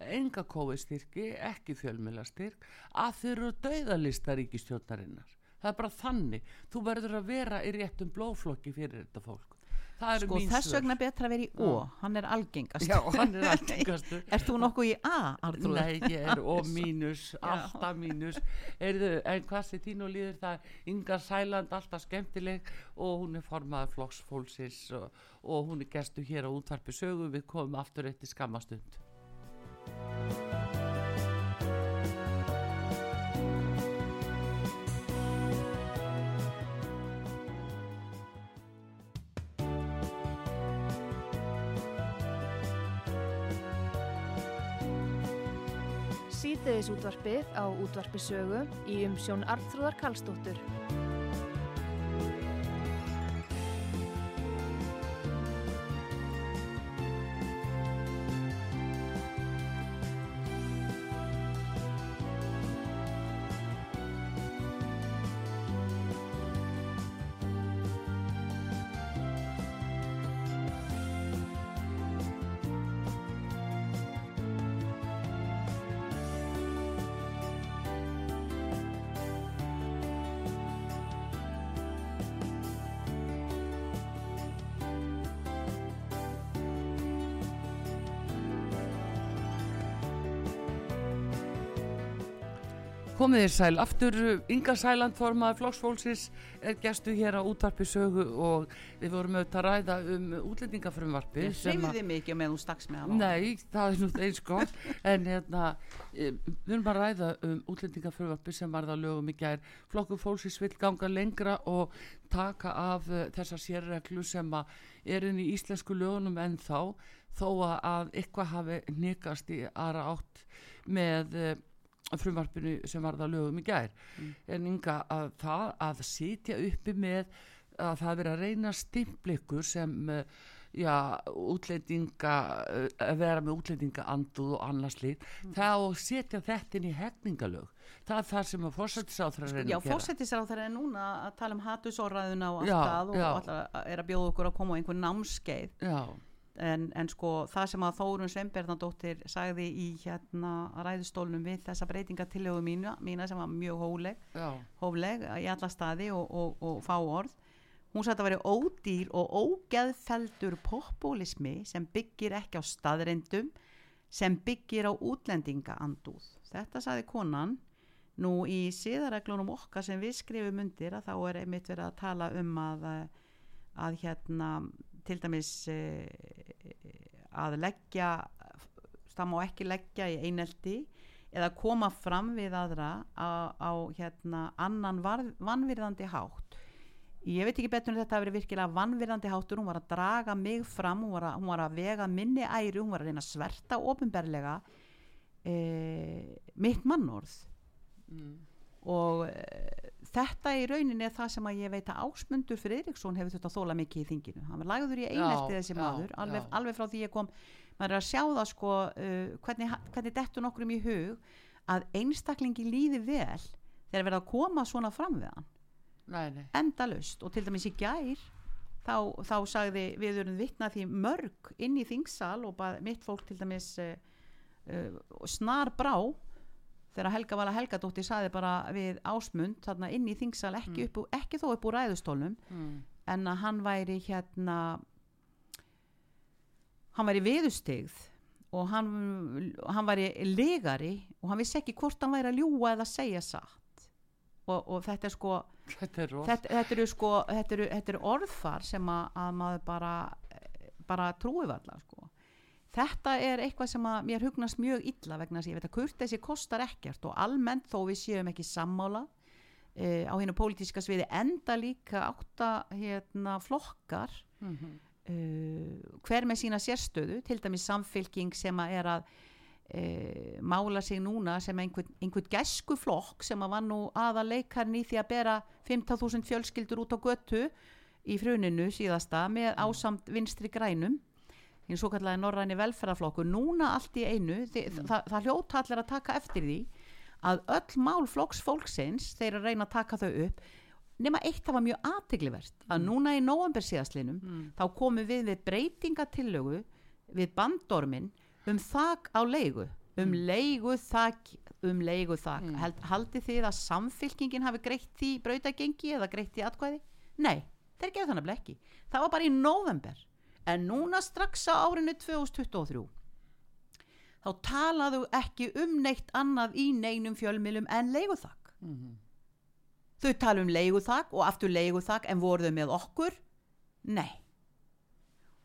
enga COVID-styrki, ekki fjölmjölastirk, að þau eru döðalista ríkistjórnarinnar. Það er bara þannig. Þú verður að vera í réttum blóflokki fyrir þetta fólk. Sko þess vegna betra að vera í O. Hann er algengast Já, hann er alltingastur. Ert þú nokkuð í A, Artrúð? Nei, ég er og mínus, alltaf mínus. Erðu, en hvað sé og líður það? Inga Sæland, alltaf skemmtileg. Og hún er formaður flokksfólksins og, og hún er gestu hér á útvarpi sögu. Við komum aftur eftir skammastund Síðdeðis útvarpið á útvarpi sögu í umsjón Arnþróðar Karlsdóttur. Komið þér sæl, aftur Inga Sæland formaður flokksfólksins er gestu hér á útvarpi sögu og við vorum auðvitað að ræða um útlendingafrumvarpi Ég mig ekki með þú stakks með á. Nei, það er nú eins gott. En hérna, e, við erum að ræða um útlendingafröfarpi sem varða lögum í gær. Flokkur fólksins vil ganga lengra og taka af uh, þessar sérreglu sem er inn í íslensku lögunum en þá þó að, að eitthvað hafi nikast í aðra átt með frumvarpinu sem varða lögum í gær. En ynga að það að sitja uppi með að það verið að reyna stimpleikur sem uh, já, útlendinga uh, að vera með útlendinga anduð og annars lít það og setja þetta inn í hegningalög það er það sem að fórsættisáþra reyna Já, að gera. fórsetisráð þeirra er núna að tala um hatusórræðuna og allt Já, það og já. allar er að bjóða okkur að koma á einhver námskeið. Já, en, en sko það sem að Þórun Sveinberðardóttir sagði í hérna ræðustólnum við þessa breytingatillögu mína, mína sem var mjög hóleg, já, hófleg í alla staði og, og, og fá orð. Hún sagði að það væri ódýr og ógeðfeldur populismi sem byggir ekki á staðrendum sem byggir á útlendinga andúð. Þetta saði konan. Nú í síðareglunum okkar sem við skrifum undir að þá er einmitt verið að tala um að, að hérna til dæmis að leggja það má ekki leggja í eineldi eða koma fram við aðra á, á hérna annan vannvirðandi hátt. Ég veit ekki betur en þetta að vera virkilega vannvirðandi háttur, hún var að draga mig fram hún var að, hún var að vega minni æru hún var að reyna að sverta ofinberlega e, mitt mannorð. Mm. og e, þetta í rauninni er það sem að ég veit að Ásmundur Fridriksson hefur þetta þóla mikið í þinginu. Hann var lagður í einelti þessi já, maður já, alveg, alveg frá því ég kom. Maður er að sjá það sko uh, hvernig, hvernig dettur nokkrum í hug að einstaklingi líði vel þegar verða að koma svona fram við hann. Endalust og til dæmis í gær þá, þá sagði við erum vittnað því mörg inn í þingsal og mitt fólk til dæmis uh, uh, snar brá þegar Helga Vala Helgadóttir sagði bara við ásmund þarna inn í þingsal ekki, mm. upp, ekki þó upp úr ræðustólnum mm. en að hann væri hérna hann væri viðustegð og hann, hann væri legari og hann vissi ekki hvort hann væri að ljúa eða segja satt og, og þetta er sko þetta er, þetta, þetta eru sko þetta eru, þetta eru orðfar sem að, að maður bara bara trúi varla sko þetta er eitthvað sem að mér hugnast mjög illa vegna þess að ég veit að kurtesi kostar ekkert og almennt þó við séum ekki sammála eh, á hennu pólitíska sviði enda líka átta hérna flokkar mm -hmm uh, hver með sína sérstöðu til dæmis samfylking sem að er að uh, mála sig núna sem einhvern, einhvern gæsku flokk sem að var nú aða leikarni því að bera 15.000 fjölskyldur út á götu í fruninu síðasta með mm. ásamt vinstri grænum eins og kallega norræni velferðarflokku núna allt í einu þi, mm. það, það hljóta allir að taka eftir því að öll mál flokks fólksins þeir að reyna að taka þau upp nema eitt það var mjög aðteglivert að mm. núna í november síðastlinum mm. þá komum við við breytingatillögu við bandormin um þak á leigu um mm. leigu þak um leigu þak mm. Held, haldi þið að samfylkingin hafi greitt því brautagengi eða greitt því atkvæði? Nei, þeir gerðu þannig ekki það var bara í november en núna strax á árinu 2023 þá talaðu ekki um neitt annað í neinum fjölmilum en leigu þak -hmm þau tala um leiguþak og aftur leiguþak en voru þau með okkur? Nei.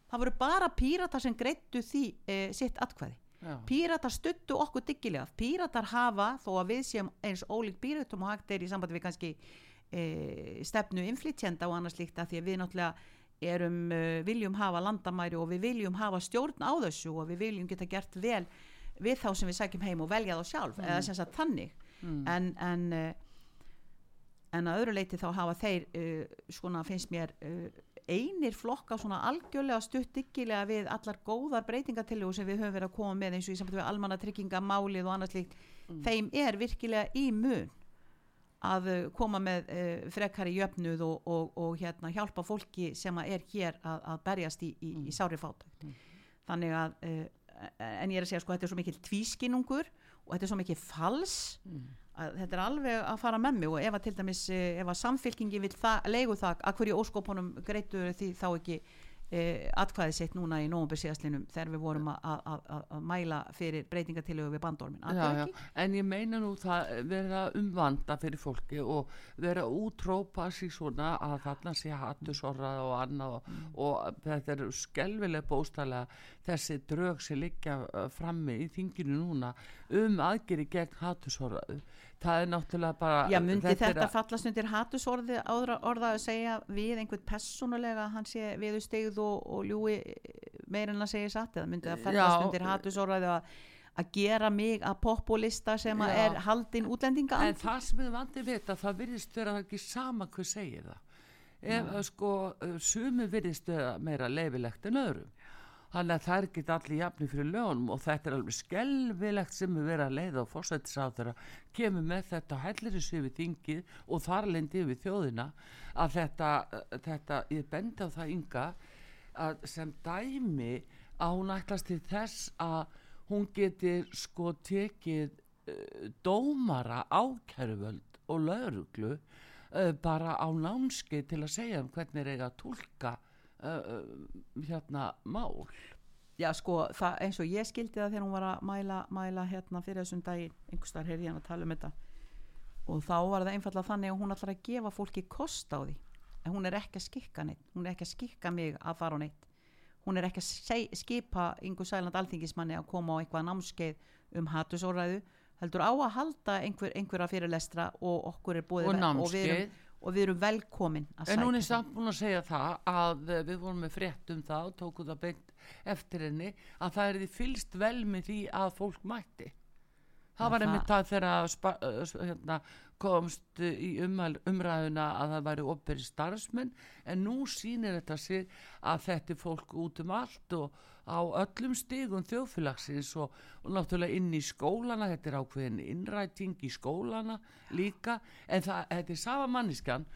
Það voru bara píratar sem greittu því e, sitt atkvæði. Já. píratar stuttu okkur diggilega píratar hafa þó að við séum eins ólík píratum og hægt er í sambandi við kannski e, stefnu inflytjenda og annars líkt að því að við náttúrulega erum, uh, viljum hafa landamæri og við viljum hafa stjórn á þessu og við viljum geta gert vel við þá sem við sækjum heim og velja þá sjálf mm. eða sem sagt þannig mm. en, en uh, en að öðru leiti þá hafa þeir uh, svona finnst mér uh, einir flokka svona algjörlega stutt ykkilega við allar góðar breytingatillögu sem við höfum verið að koma með eins og í samfélag við almanna tryggingamálið og annars líkt mm. þeim er virkilega í mun að uh, koma með uh, frekari jöfnuð og, og, og hérna hjálpa fólki sem er hér að, að berjast í, í, mm. í sári fátækt mm. þannig að uh, en ég er að segja sko þetta er svo mikil tvískinungur og þetta er svo mikil fals mm að þetta er alveg að fara með mig og ef að til dæmis eh, ef að samfélkingi vil leigu það að hverju óskopunum greitur því þá ekki e, atkvæði sitt núna í nógumber síðastlinum þegar við vorum að mæla fyrir breytingatilögu við bandormin en ég meina nú það vera umvanda fyrir fólki og vera útrópa sér svona að þarna sé hattusorrað og annað og, mm. og þetta er skelvileg bóstalega þessi drög sem liggja eh, frammi í þinginu núna um aðgeri gegn hattusorraðu það er náttúrulega bara Já, myndi þetta, þetta fallast undir hattusorði orða að segja við einhvern personulega hann sé viðustegð og, og ljúi meirinn að segja satt eða myndi það fallast undir hattusorði að að gera mig að populista sem að er haldinn útlendinga en það sem við vandi vita það virðist vera ekki sama hvað segir það. Ef Já. sko sumi virðist vera meira leifilegt en öðrum Þannig að það er ekki allir jafni fyrir lögunum og þetta er alveg skelvilegt sem við verðum að leiða á fórsættisáður að kemur með þetta hellirissu við þingið og þarlendi við þjóðina að þetta, þetta ég bendi á það ynga sem dæmi að hún ætlast til þess að hún getur sko tekið uh, dómara ákæruvöld og lauruglu uh, bara á námski til að segja um hvernig er eiga að tólka uh, uh, hérna mál? Já, sko, það, eins og ég skildi það þegar hún var að mæla, mæla hérna fyrir þessum daginn, einhverstaðar heyrði hann að tala um þetta. Og þá var það einfallega þannig að hún ætlar að gefa fólki kost á því. En hún er ekki að skikka neitt hún er ekki að skikka mig að fara á neitt. Hún er ekki að skipa yngur sæland alþingismanni að koma á eitthvað námskeið um hatusóræðu heldur á að halda einhver, einhverja fyrirlestra og okkur er búið Og námskeið. Og við erum velkomin að En hún er sækja samt búin að segja það að eh, við vorum með frétt um það og tókum það beint eftir henni að það er því fylst vel með því að fólk mætti. Það Já, var einmitt það þegar eh, hérna, komst í umræðuna að það væri operi starfsmenn en nú sýnir þetta sig að þetta er fólk út um allt og á öllum stigum þjóðfélagsins og, og náttúrulega inn í skólana, þetta er ákveðin innræting í skólana líka en það, þetta er sama manniskan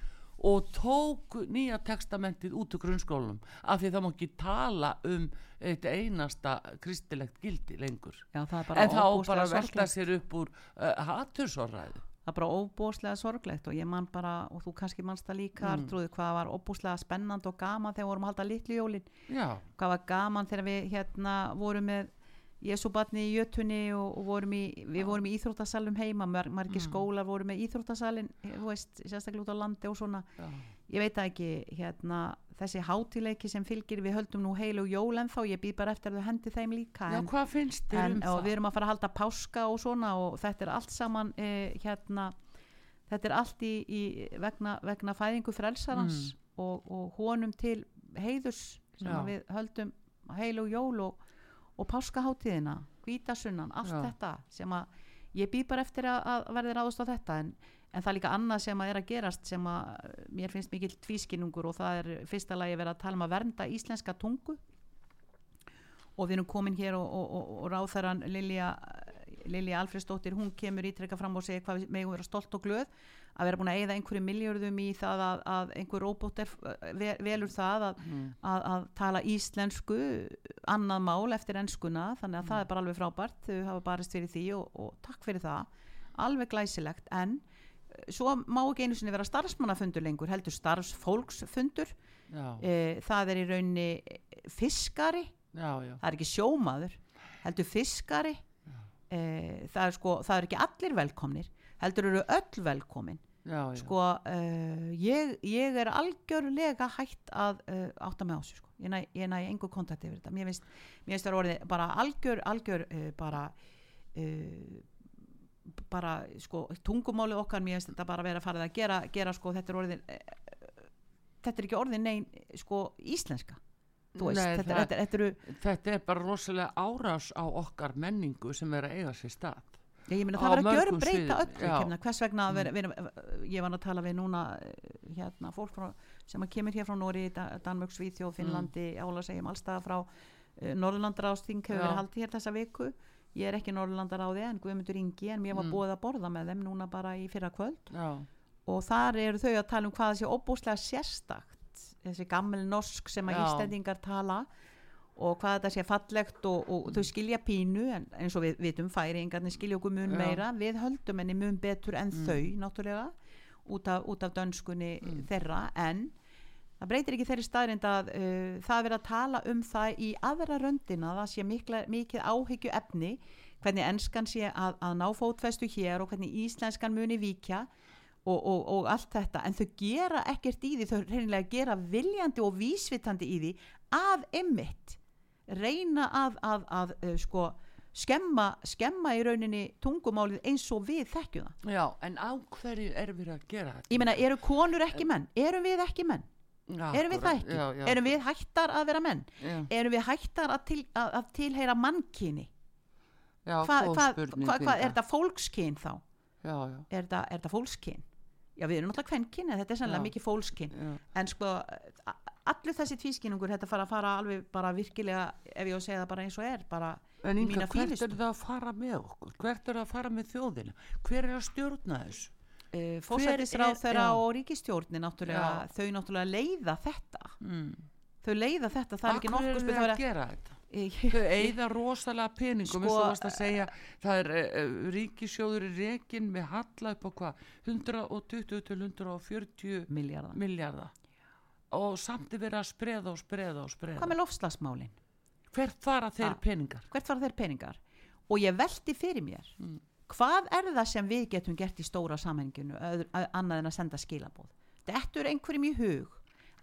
og tók nýja testamentið út úr grunnskólanum af því það má ekki tala um eitt einasta kristilegt gildi lengur. Já, það bara en þá bara velta sér upp úr uh, hatursorræðu það er bara óbúslega sorglegt og ég man bara, og þú kannski manst það líka Mm. mm. hvað var óbúslega spennand og gaman þegar við vorum að halda litlu jólin já, hvað var gaman þegar við hérna vorum með Jésu batni í Jötunni og, og vorum í, við vorum í íþróttasalum heima, mar, margir Mm. skólar voru með íþróttasalin, þú veist, sérstaklega út á landi og svona, já, ég veit ekki hérna, þessi hátileiki sem fylgir við höldum nú heil og jól ennþá ég býð bara eftir að þau hendi þeim líka já en, hvað finnst þér en um það? við erum að fara að halda páska og svona og þetta er allt saman eh, hérna þetta er allt í, í vegna, vegna fæðingu frelsarans og, og honum til heiðus sem Mm. Við höldum heil og jól og, og páskaháttíðina hvítasunnan, allt Já. þetta sem að ég býð bara eftir að, að verði ráðust á þetta en, en það er líka annað sem að er að gerast sem að eh, mér finnst mikill tvískinnungur og það er fyrsta lagi verið að tala um að vernda íslenska tungu. Og við erum komin hér og, og, og, og ráþarann Lilja, Lilja Alfredsdóttir hún kemur ítrekka fram og segir hvað við megum vera stolt og glöð að vera búin að eigða einhverju miljörðum í það að, að einhver robot er, ve, velur það að, Mm. að, að tala íslensku annað mál eftir enskuna. Þannig að það er bara alveg frábært. Þau hafa barist fyrir því og, og takk fyrir það. Alveg glæsilegt. En svo má ekki einu sinni vera starfsmannafundur lengur heldur starfsfólksfundur. E, það er í raunni fiskari. Já, já, það er ekki sjómaður heldur fiskari. E, það, er sko, það er ekki allir velkomnir heldur eru öll velkomin. Já, já. sko uh, ég, ég er algjörlega hætt að uh, átta mig á þessu sko. ég næ, næ engu kontakt yfir þetta. Mér finnst, það orðið bara algjör algjör uh, bara bara sko tungumáli okkar mér finnst þetta bara vera farið að gera, gera sko þetta er orðið uh, þetta er ekki orðið nein sko íslenska. Veist, Nei, þetta, það- þetta, þetta eru þetta er bara rosalega árás á okkar menningu sem er að eiga sér stað. Já, ég meina það verður að gjöra breyta öllu kemna, hvers vegna að vera, vera, ég var að tala við núna eh, hérna, fólk frá, sem að kemur hér frá Nóri, Danmörk, Svíþjóð, Finnlandi mm. álasegjum allstað frá uh, Norðurlandaráðsting hefur Já. verið haldið hér þessa viku ég er ekki Norðurlandaráði en Guðmundur Ingi en mér var Mm. búið að borða með þeim núna bara í fyrra kvöld já, og þar eru þau að tala um hvað þessi óbúslega sérstakt þessi gammel norsk sem að Já. Íslendingar tala og hvað þetta sé fallegt og, og þau skilja pínu en eins og við vitum færi engarnir skilja okkur mun Já. meira við höldum henni mun betur en Mm. þau náttúrulega út af, út af dönskunni Mm. þeirra en það breytir ekki þeirri staðrind að uh, það er verið að tala um það í aðra röndina það sé mikla, mikið áhyggju efni hvernig enskan sé að, að ná fótfestu hér og hvernig íslenskan muni víkja og, og, og allt þetta en þau gera ekkert í því þau reynilega gera viljandi og vísvitandi í því að ymmit reyna að, að, að uh, sko skemma, skemma í rauninni tungumálið eins og við þekkjum það já, en á hverju er við að gera þetta? ég meina, eru konur ekki menn? erum við ekki menn? Já, erum við það ekki? Já, já, erum við hættar að vera menn? já, erum við hættar að, til, að, að tilheyra mannkyni? hvað hva, hva, hva, er þetta fólkskyn þá? Já, já, er þetta, fólkskyn? já, við erum náttúrulega kvenkyn en þetta er sannlega mikið fólkskyn en sko a- allur þessi tvískinningur þetta fara að fara alveg bara virkilega ef ég á að segja það bara eins og er bara En mína hvert er það að fara með okkur? Hvert er það að fara með þjóðina? Hver er að stjórna þessu? Uh, fósætisráð er- þeirra og ríkistjórni náttúrulega, þau náttúrulega leiða þetta Mm. þau leiða þetta, það er ekki nokkuð spil að gera þetta? Þau eigða rosalega peningum Sko, að segja það er uh, ríkisjóður í rekin með halla upp á hvað 120 til 140 miljardar og samt er verið að spreða og spreða og spreða hvað með lofslagsmálin? hvert fara þeir Ah. peningar hvert fara þeir peningar og ég velti fyrir mér Mm. Hvað er það sem við getum gert í stóra samhenginu annað en að senda skilabóð þetta er einhverjum í hug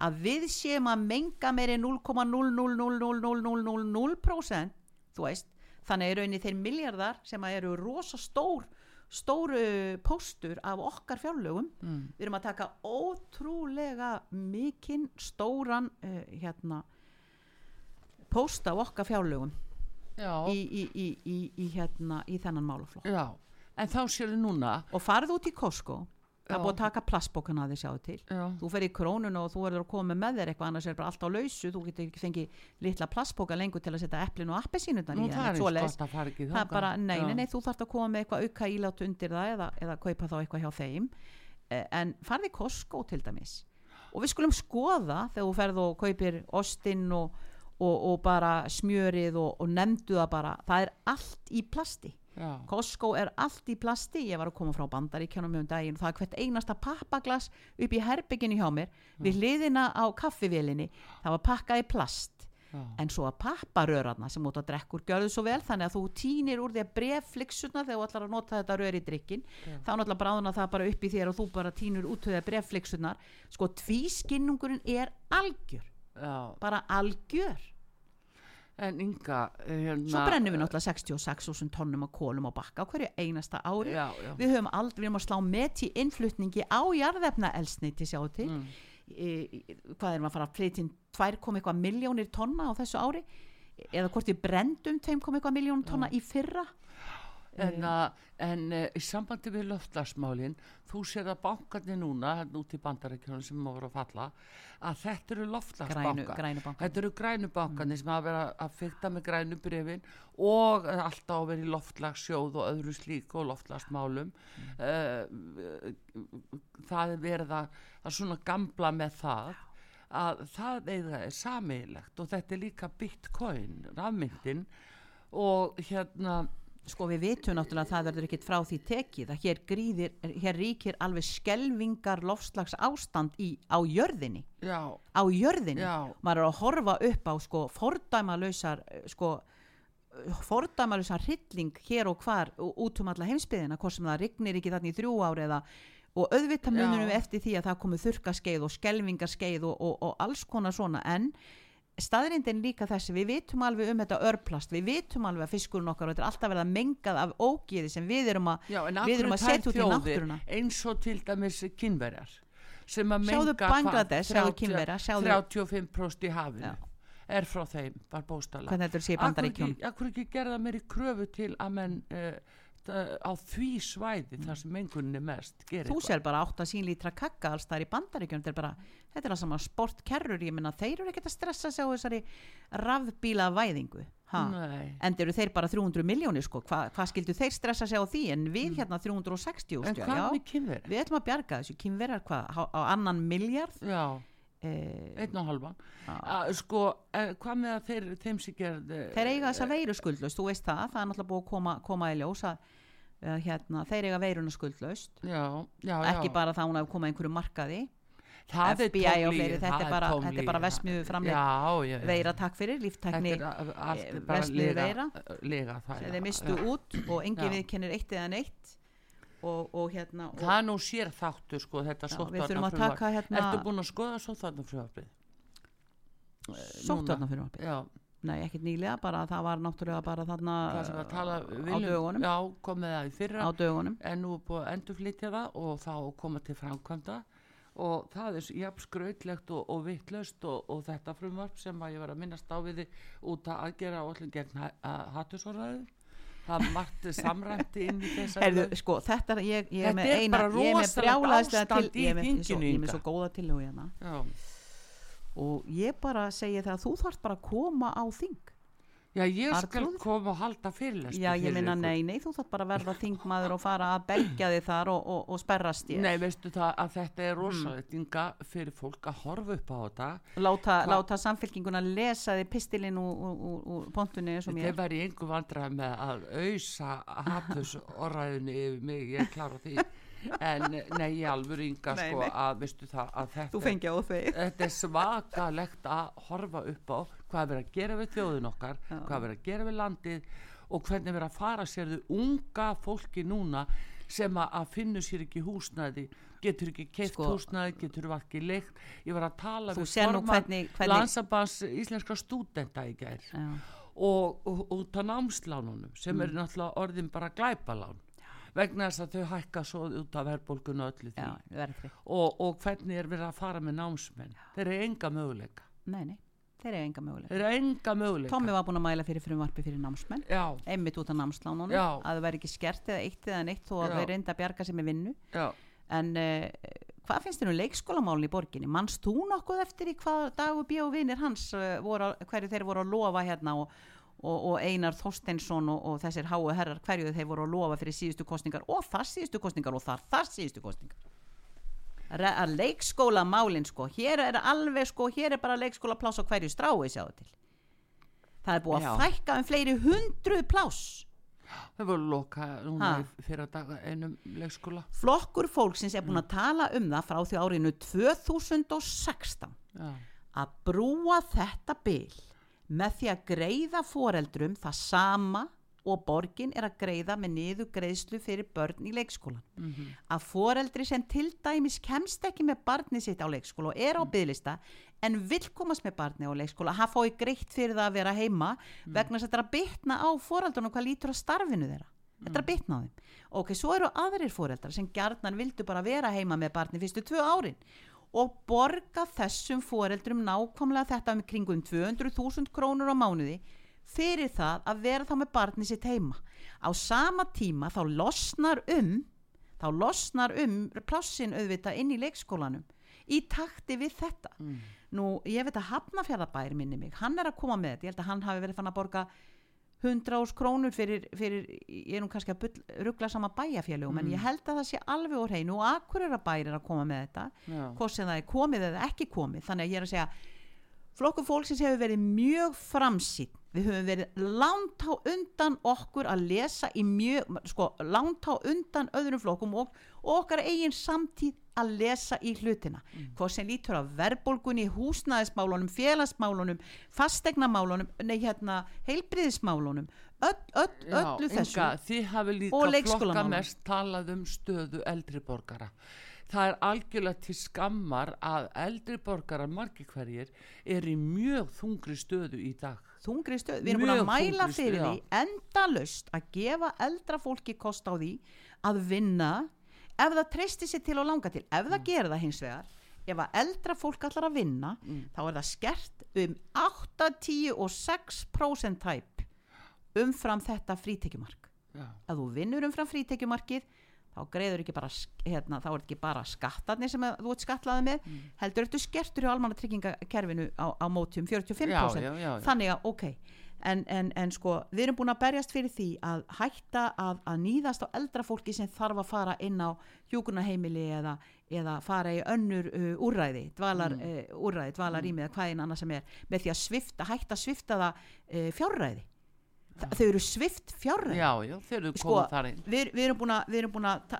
að við séum að menga meiri 0,0000000% þú veist þannig er rauninni þeir miljardar sem eru rosa stór stóru póstur af okkar fjárlögum mm. við erum að taka ótrúlega mikinn stóran uh, hérna póst af okkar fjárlögum já, í, í, í, í, í, hérna, í þennan málaflokk. Já. En þá séu núna og farðu út í Costco. Það búið að taka plastbókana að þið sjáðu til. Já, þú fer í krónun og þú verður að koma með þér eitthvað annars er bara allt á lausu. Þú getur ekki fengið litla plastbóka lengur til að setja eplin og appelsínutna nú í það er gott að fara ekki það er bara, nei, nei, nei, þú þarft að koma með eitthvað auka ílát undir það eða, eða kaupa þá eitthvað hjá þeim. Eh, en farði í Costco til dæmis. Og við skulum skoða þegar þú ferð og kaupir ostinn og, og, og bara smjörið og, og nefndu það bara, það er allt í plasti. Já, Costco er allt í plasti. Ég var að koma frá bandaríkjánum um daginn það er hvert einasta pappaglas upp í herbygginu hjá mér við hliðina á kaffivélinni. Það var pakkað í plast. Já. en svo að papparörarna sem út að drekkur gjörðu svo vel þannig að þú týnir úr því að breffliksuna þegar þú ætlar að nota þetta rör í drikkin Já. þá náttúrulega bráðuna það bara upp í þér og þú bara týnir út því að breffliksunar sko tvískinnungurinn er algjör já. bara algjör en Inga hérna, svo brennum við náttúrulega 66.000 tonnum af kólum á bakka á hverju einasta ári já, já. við höfum aldrei, við höfum að slá met í innflutningi á jarðefna elsniti sjáu til Mm. e, hvað erum að fara að flytja inn 2, eitthvað miljónir tonna á þessu ári eða hvort við brendum 2, eitthvað miljónir tonna í fyrra en, að, en uh, í sambandi við löftlagsmálin þú sér að bankarnir núna hérna út í bandarækjunum sem má vera að falla að þetta eru loftlagsbankar grænu Þetta eru grænu bankarnir sem hafa verið að fyrta með grænu brefin og alltaf í loftlagsjóð og öðru slíku og loftlagsmálum. Uh, það er verið að, að svona gamla með það að það eiga er sameiglegt og þetta er líka bitcoin, rafmyndin og hérna, sko við vitum náttúrulega að það verður ekkit frá því tekið að hér gríðir, hér ríkir alveg skelvingar lofslags ástand í, á jörðinni. Já, á jörðinni, já, maður er að horfa upp á sko fordæmalausar eh, sko fordæmalausar hrylling hér og hvar út um alla heimsbyðina, hvort sem það rignir ekki þannig í þrjú ár eða og auðvitað munum við eftir því að það komu þurkaskeið og skelvingaskeið og, og, og alls konar svona. En staðrindin líka þessi, við vitum alveg um þetta örplast, við vitum alveg að fiskurinn okkar og þetta er alltaf verið að mengað af ógiði sem við erum að já, Við erum að setja út í náttúruna. eins og til dæmis kynverjar sem að menga hvað? Bangladesh, sjáðu 30 Kínverja, sjáðu- 35% í hafinu Já. er frá þeim, bara bóstala er í Akkur ekki gerða meiri kröfu til að menn uh, á því svæði þar sem mengunin er mest gerir þú sér bara 8 sínlítra kakka alls þar í bandaríkjum þetta er bara, þetta er það saman sportkerrur ég minna þeir eru ekkert að stressa sig á þessari rafbíla væðingu en eru þeir bara 300 miljónir sko, Hva, hvað skildu þeir stressa sig á því? En við hérna 360 Mm. En stjá, hvað með kynverjar? við ætlum að bjarga þessu. Kynverjar hvað, á, á annan miljard Já, eh, einn og halvan uh, Sko, uh, hvað með að þeir þeim sem gerð þeir eiga þessa veiru skuldlaust þú veist það, það er náttúrulega búið að koma, koma í ljós að uh, hérna, þeir eiga veiruna skuldlaust. Já, já, ekki já bara það hún hefur komað einhverju markaði. Það er FBI tóm og fleiri, þetta er tóm þetta er bara Já, já, já. veira takk fyrir, líftækni Þetta er a- allt eh, lega, veira. lega það þeir mistu út og engin Já. viðkennir eitt eða neitt. Og, og hérna og, Það er nú sér þáttur sko þetta já, við að taka hérna Ertu búin að skoða fyrir orði Já, nei, ekkert nýlega, bara það var náttúrulega bara þarna að tala á dögunum. Já, komið það í fyrra. Á dögunum. En nú er búið að endurflytja það og þá koma til framkvæmda. Og það er jafn skrautlegt og, og vittlöst og, og þetta frumvarp sem að ég var að minnast á við þig út að aðgera allir gegn hattusorðaðu það margt samræmti inn í þess Heyrðu, sko, þetta er, ég, ég Þetta er eina, bara ég er með rosalegt brjálæðislega ástand í þinginu, ég er með svo góða tillögu hérna. Já. Og ég bara segi það að þú þarf bara að koma á þing. Já, ég skal Arnþrúður? koma og halda fyrirlestur já, ég minna nei, nei, þú þarf bara að verða þingmaður og fara að belgja þig þar og, og, og sperrast ég Nei, veistu það að þetta Mm. er rosalega fyrir fólk að horfa upp á þetta. Láta, Hva- láta samfélkinguna lesa þig pistilinn úr, pontunni mér. Var í engu vandræð með að auðsa hattus orðræðinu yfir mig, ég klára því en nei, ég alveg Nei, sko nei. að, veistu það, að þetta á þetta er svakalegt að horfa upp á hvað er verið að gera við þjóðin okkar Já. hvað er verið að gera við landið og hvernig er verið að fara sér þau unga fólki núna sem að, finna sér ekki húsnæði getur ekki keift Sko- húsnæði, getur ekki leikt ég var að tala við hvernig- landsabans íslenska stúdenta í gær Já. og, út af námslánunum sem er náttúrulega orðin bara glæpalán vegna þess að þau hækka svo út af verðbólgunu og öllu því Já, og, og hvernig er verið að fara með námsmenn þeir eru enga möguleika Nei, nei, þeir eru enga mögulega. þeir eru enga möguleika Tommi var búin að mæla fyrir frumvarpi fyrir námsmenn, já, einmitt út af námslánunum, Já. að það væri ekki skert eða eitt eða neitt þó að Já. þeir reynda að bjarga sér með vinnu. já, En uh, hvað finnst þér um leikskólamálin í borginni? Manst þú nokkuð eftir í hvað dagur bíó vinir hans uh, voru, hverju þeir voru að lofa hérna og, og, og Einar Þorsteinsson og, og þessir háu herrar hverju þeir voru að lofa fyrir síðustu kostningar og þar síðustu kostningar og þar þar síðustu kostningar. Re að leikskólamálin sko, hér er alveg sko, hér er bara leikskólapláss á hverju strái sjáðu til. Það er búið að Já. fækka um fleiri hundruð pláss. þau voru loka núna fyrir daga einum leikskóla Flokkur fólksins er búin að tala um það frá því árinu 2016 já, að brúa þetta bil með því að greiða foreldrum það sama og borgin er að greiða með niður greiðslu fyrir börn í leikskólan. Að foreldri sem til dæmis kemst ekki með barni sitt á leikskóla og er á bygglista en vill komast með barni á leikskóla, hann fái greitt fyrir það að vera heima vegna þess að þetta er að bitna á foreldrunum hvað lítur að starfinu þeirra. Þetta er að bitna á þeim. Ok, svo eru aðrir foreldrar sem gjarnan vildu bara vera heima með barni fyrstu tvö árin og borga þessum foreldrum nákvæmlega þetta um kringum 200.000 krónur á mánuði fyrir það að vera þá með barni sitt heima. Á sama tíma þá losnar um þá losnar um plássin auðvitað inn í leikskólanum í takti við þetta. Nú, ég veit að Hafnafjörðabæri minni mig, hann er að koma með þetta, ég held að hann hafi verið fann að borga 100 ás krónur fyrir, fyrir, ég er nú kannski að ruggla sama bæjafélugum, en ég held að það sé alveg úr hreinu og Akureyra er að koma með þetta, hvort sem það er komið eða ekki komið, þannig að ég er að segja flokkur fólksins hefur verið mjög framsýn við höfum verið langt á undan okkur að lesa í mjög, sko, langt á undan öðrum flokkum og okkar eigin samtíð að lesa í hlutina. Hvað sem lítur á verðbólgunni húsnæðismálunum, félagsmálunum fastegnamálunum, nei hérna heilbriðismálunum öll, öll, öllu þessu. þið hafi líka flokka mest talað um stöðu eldri borgara. Það er algjörlega til skammar að eldri borgarar margir hverjir er í mjög þungri stöðu í dag. Þungri stöð, við erum búin að Mjög mæla fyrir því endalaust að gefa eldra fólki kost á því að vinna ef það treysti sér til og langa til ef það gerir það hins vegar ef að eldra fólk allar að vinna þá er það skert um 8, 10 og 6% tæp umfram þetta frítekjumark. Já. ef þú vinnur umfram frítekjumarkið þá greiður ekki bara hérna, þá er ekki bara skattarnir sem þú ert skatlaði með heldur ertu skertur hjá almanna tryggingakerfinu á, á móti um 45% Já, já, já, já. þannig að ok en, en, en sko við erum búin að berjast fyrir því að hætta að, að nýðast á eldra fólki sem þarf að fara inn á hjúkunaheimili eða, eða fara í önnur uh, úrræði dvalar, Mm. uh, úrræði, dvalar í með hvað einn annað sem er með því að svifta, hætta að svifta það uh, fjárræði Þa, þau eru svift fjárræði já, já, þeir eru sko, komað þar inn. við, við erum búin að við erum búin að,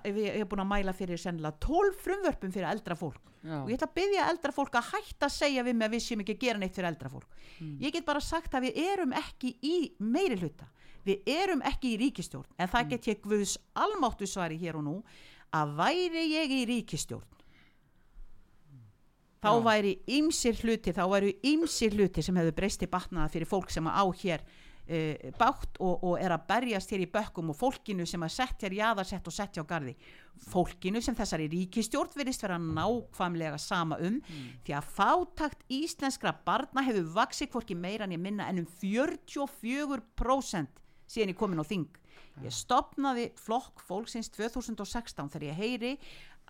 að mæla fyrir sennilega 12 frumvörpum fyrir eldra fólk. Já. og ég ætla að byggja eldra fólk að hætta að segja við mig að við séum ekki að gera neitt fyrir eldra fólk. Mm. ég get bara sagt að við erum ekki í meiri hluta, við erum ekki í ríkistjórn, en það get ég guðs almáttu svari hér og nú að væri ég í ríkistjórn þá væri ymsir hluti, þá væri ymsir hluti sem hefur breysti batnaða fyrir fólk sem á hér uh, bátt og, og er að berjast hér í bökkum og fólkinu sem að sett hér jaðarsett og sett hjá gardi fólkinu sem þessari ríkistjórn verðist vera nákvæmlega sama um því að fátakt íslenskra barna hefur vaksið hvorki meira en ég minna en um 44% síðan ég komin á þing ég stopnaði flokk fólksins 2016 þegar ég heyri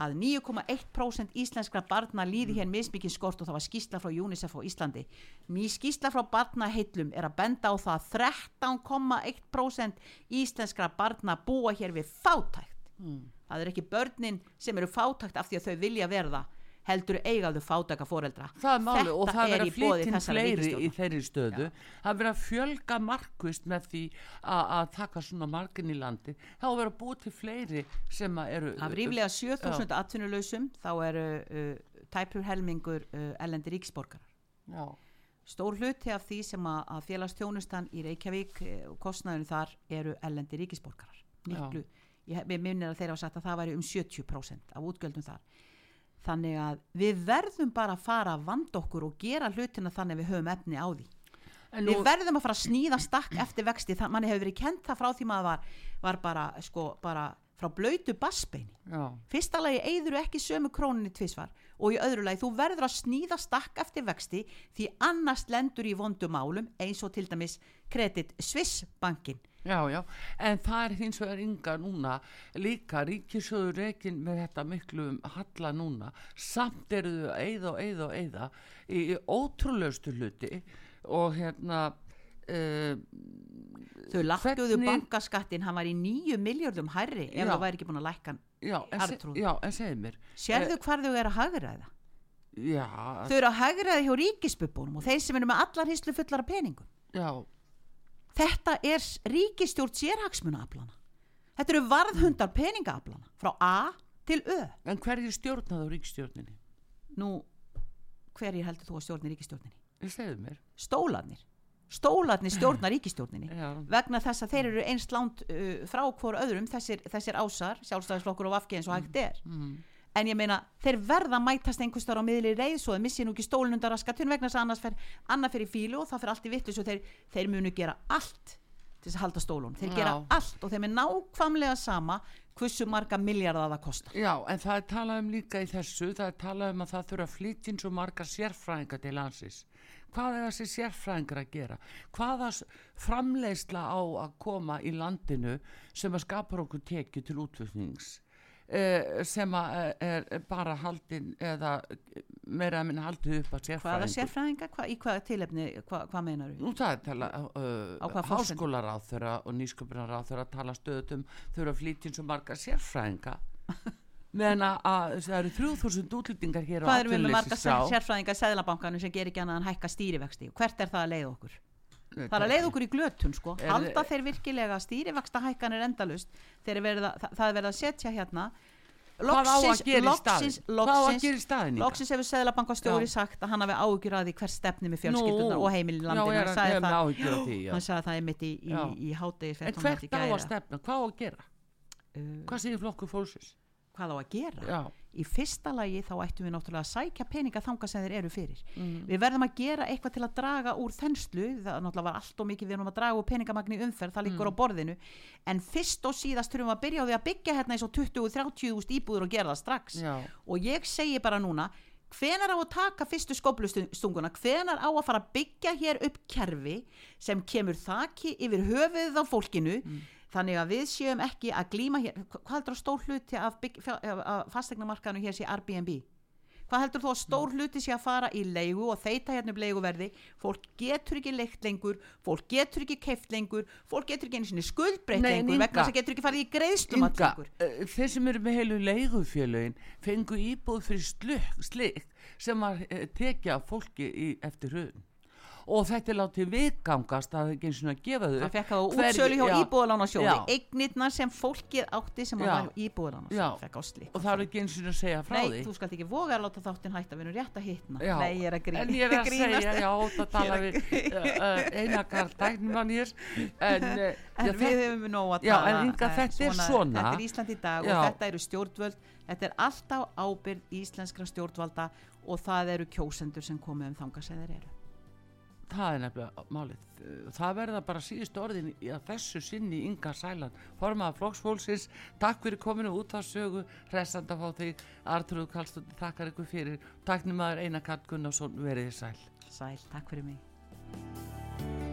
að 9,1% íslenskra barna líði hér mismikið skort og það var skýsla frá UNICEF á Íslandi. Ný skýsla frá barnaheillum er að benda á það að 13,1% íslenskra barna búa hér við fátækt. Það er ekki börnin sem eru fátækt af því að þau vilja verða heldur eigaðu fátaka foreldra. Það er máli og það er verður að flytja fleiri í þeirri stöðu. Það verður að fjölga markvist með því að taka svona markin í landi þá verður að búið til fleiri sem eru af ríflega 7000 atvinnulausum þá eru uh, tæpur helmingur uh, ellendi ríksborgarar já, stór hluti af því sem að, að félagstjónustan í Reykjavík og kostnaðurinn þar eru ellendi ríkisborgarar. Miklu, ég, ég minnir að þeir hafa sagt að það væri um 70% af útgjöldum þar þannig að við verðum bara að fara að vanda okkur og gera hlutina þannig að við höfum efni á því. En við verðum að fara að sníða stakk eftir vexti. Þannig manni hefur verið kent það frá því maður var, var bara, sko, bara frá blöytu bassbeini. Já, fyrsta lagi eigður ekki sömu króninni tvisvar og í öðru lagi þú verður að sníða stakk eftir vexti því annars lendur í vondum málum eins og til dæmis kredit Swissbankin já, já. En það er hins vegar ynga núna líka ríkisjóður reikin með þetta miklu um halla núna. Samt eru þau að eyða og eyða og eyða í, í ótrúleustu hluti og hérna uh, þau Hvernig- bankaskattin hann var í nýju miljardum hærri ef það væri ekki búin að lækka hann. Já, en, segið mér. Sérðu hvar þau eru að hagraða já, þau eru að hagraða hjá ríkisbubunum og þeir sem eru með allar hýslu fullar af peningum. Já, þetta er ríkistjórn sérhagsmunaaflana þetta eru varðhundar peningaaflana frá A til Ö. En hverju stjórnaðu ríkstjórninni nú hverjir heldur þú að stjórni ríkistjórninni segið mér. Stólarnir. Stólarnir stjórna ríkistjórninni já, vegna þess að þeir eru einst langt uh, frá hvort öðrum þessir, þessir ásar sjálfstæðisflokkur og vafki eins og hægt er. Mm. En ég meina þeir verða að mætast einhvers þar á miðli reið svo þeir missi nú ekki stólun undan raskatun vegna þess að annars fer, annað fyrir fílu og það fyrir allt í vitlis og þeir, þeir munu gera allt til þess að halda stólun þeir Já. gera allt og þeim er nákvæmlega sama hversu marga miljardar það kostar. Já, en það er talað um líka í þessu það er talað um að það þurfa inn svo marga sérfræðinga til landsins. Hvað er þessi sérfræðingar að gera? Hvaða framleiðsla á að koma í landinu sem að skapar okkur tekju til útflutnings eh, sem eh, er bara haldin eða meira að minna haldið upp að hvaða sérfræðingu sérfræðinga, hva, í hvaða tilefni? Hva, hvað meinar þú? Nú það er tala, Á uh, hvaða háskólaráð þeirra og nýsköpunaráð þeirra tala stöðutum þurfa að flytja inn svo marga sérfræðinga. Meðan að, að það eru 3000 útlýtingar hér á hvað erum við með marga sérfræðinga seðlabankanum sem gerir ekki annað en hækka stýrivexti? Hvert er það að leiða okkur? Það er að leiða okkur í glötun sko Er- halda þeir virkilega stýrivexta hækkanir endalust þeir að, það, það er verið að setja hérna að að í staðinn? Inga? loksins hefur seðlabankastjóri Já. sagt að hann hafi áhyggjur að því hver stefni með fjölskyldunar og heimilin landinu er, hann sagði er með það, það einmitt í, í, í hádegi En hvert á að stefna? Hvað á að gera? Hvað segir flokku fólksins? hvað á að gera? Já, í fyrsta lagi þá ættum við náttúrulega að sækja peninga þanga sem þeir eru fyrir Mm. við verðum að gera eitthvað til að draga úr þenslu það náttúrulega var allt og mikið við erum að draga úr peningamagni umferð, það Mm. líkur á borðinu en fyrst og síðast þurfum við að byrja á því að byggja hérna eins og 20-30 úst íbúður og gera það strax já, og ég segi bara núna hvenar á að taka fyrstu skóplustunguna hvenar á að fara að byggja hér upp kerfi sem kemur þaki yfir höfuðið á fólkinu Mm. Þannig að við séum ekki að glíma hér. Hvað heldur að stór hluti af, af- fastegnamarkaðinu hér sé Airbnb? Hvað heldur þú að stór hluti sé að fara í leigu og þeita hérna upp leiguverði? Fólk getur ekki leikt lengur fólk getur ekki keift lengur fólk getur ekki einu sinni skuldbreytt lengur vegna þess að getur ekki farið í lengur. uh, þeir sem eru með heilu leigufélögin fengu íbúð fyrir sluk, slik sem var uh, tekið af fólki í, eftir hrun og þetta er látið viðgangast að það ekki eins og að gefa þau það fekk það á útsölu hjá já, íbúðalánasjóði. já. eignirnar sem fólkið átti sem Já. var Já. íbúðalánasjóði og það er ekki eins og að segja frá Nei, því. þú skalt ekki voga að láta þáttin hætta við erum rétt að hitna. Já, Nei, ég er að grína En ég er að grínast. segja, já, það tala er við að- uh, einakar dæknumann hér En, uh, En já, við hefum nóg að tala. En eh, þetta er svona. Þetta er Ísland í dag og þetta eru stjórnvöld. Þetta er alltaf ábyrð íslenskra stjórnvalda og það eru kjósendur sem komið um þanga sem þeir eru það er nefnilega málið. Uh, það verða bara síðust orðin í að þessu sinni Inga Sæland, formaða flokksfólksins takk fyrir kominu út á sögu hressand að fá þig, Artrúð Kallstóttir þakkar ykkur fyrir, takk nýmaður Einar Karl Gunnarsson verið þið sæl. Sæl, takk fyrir mig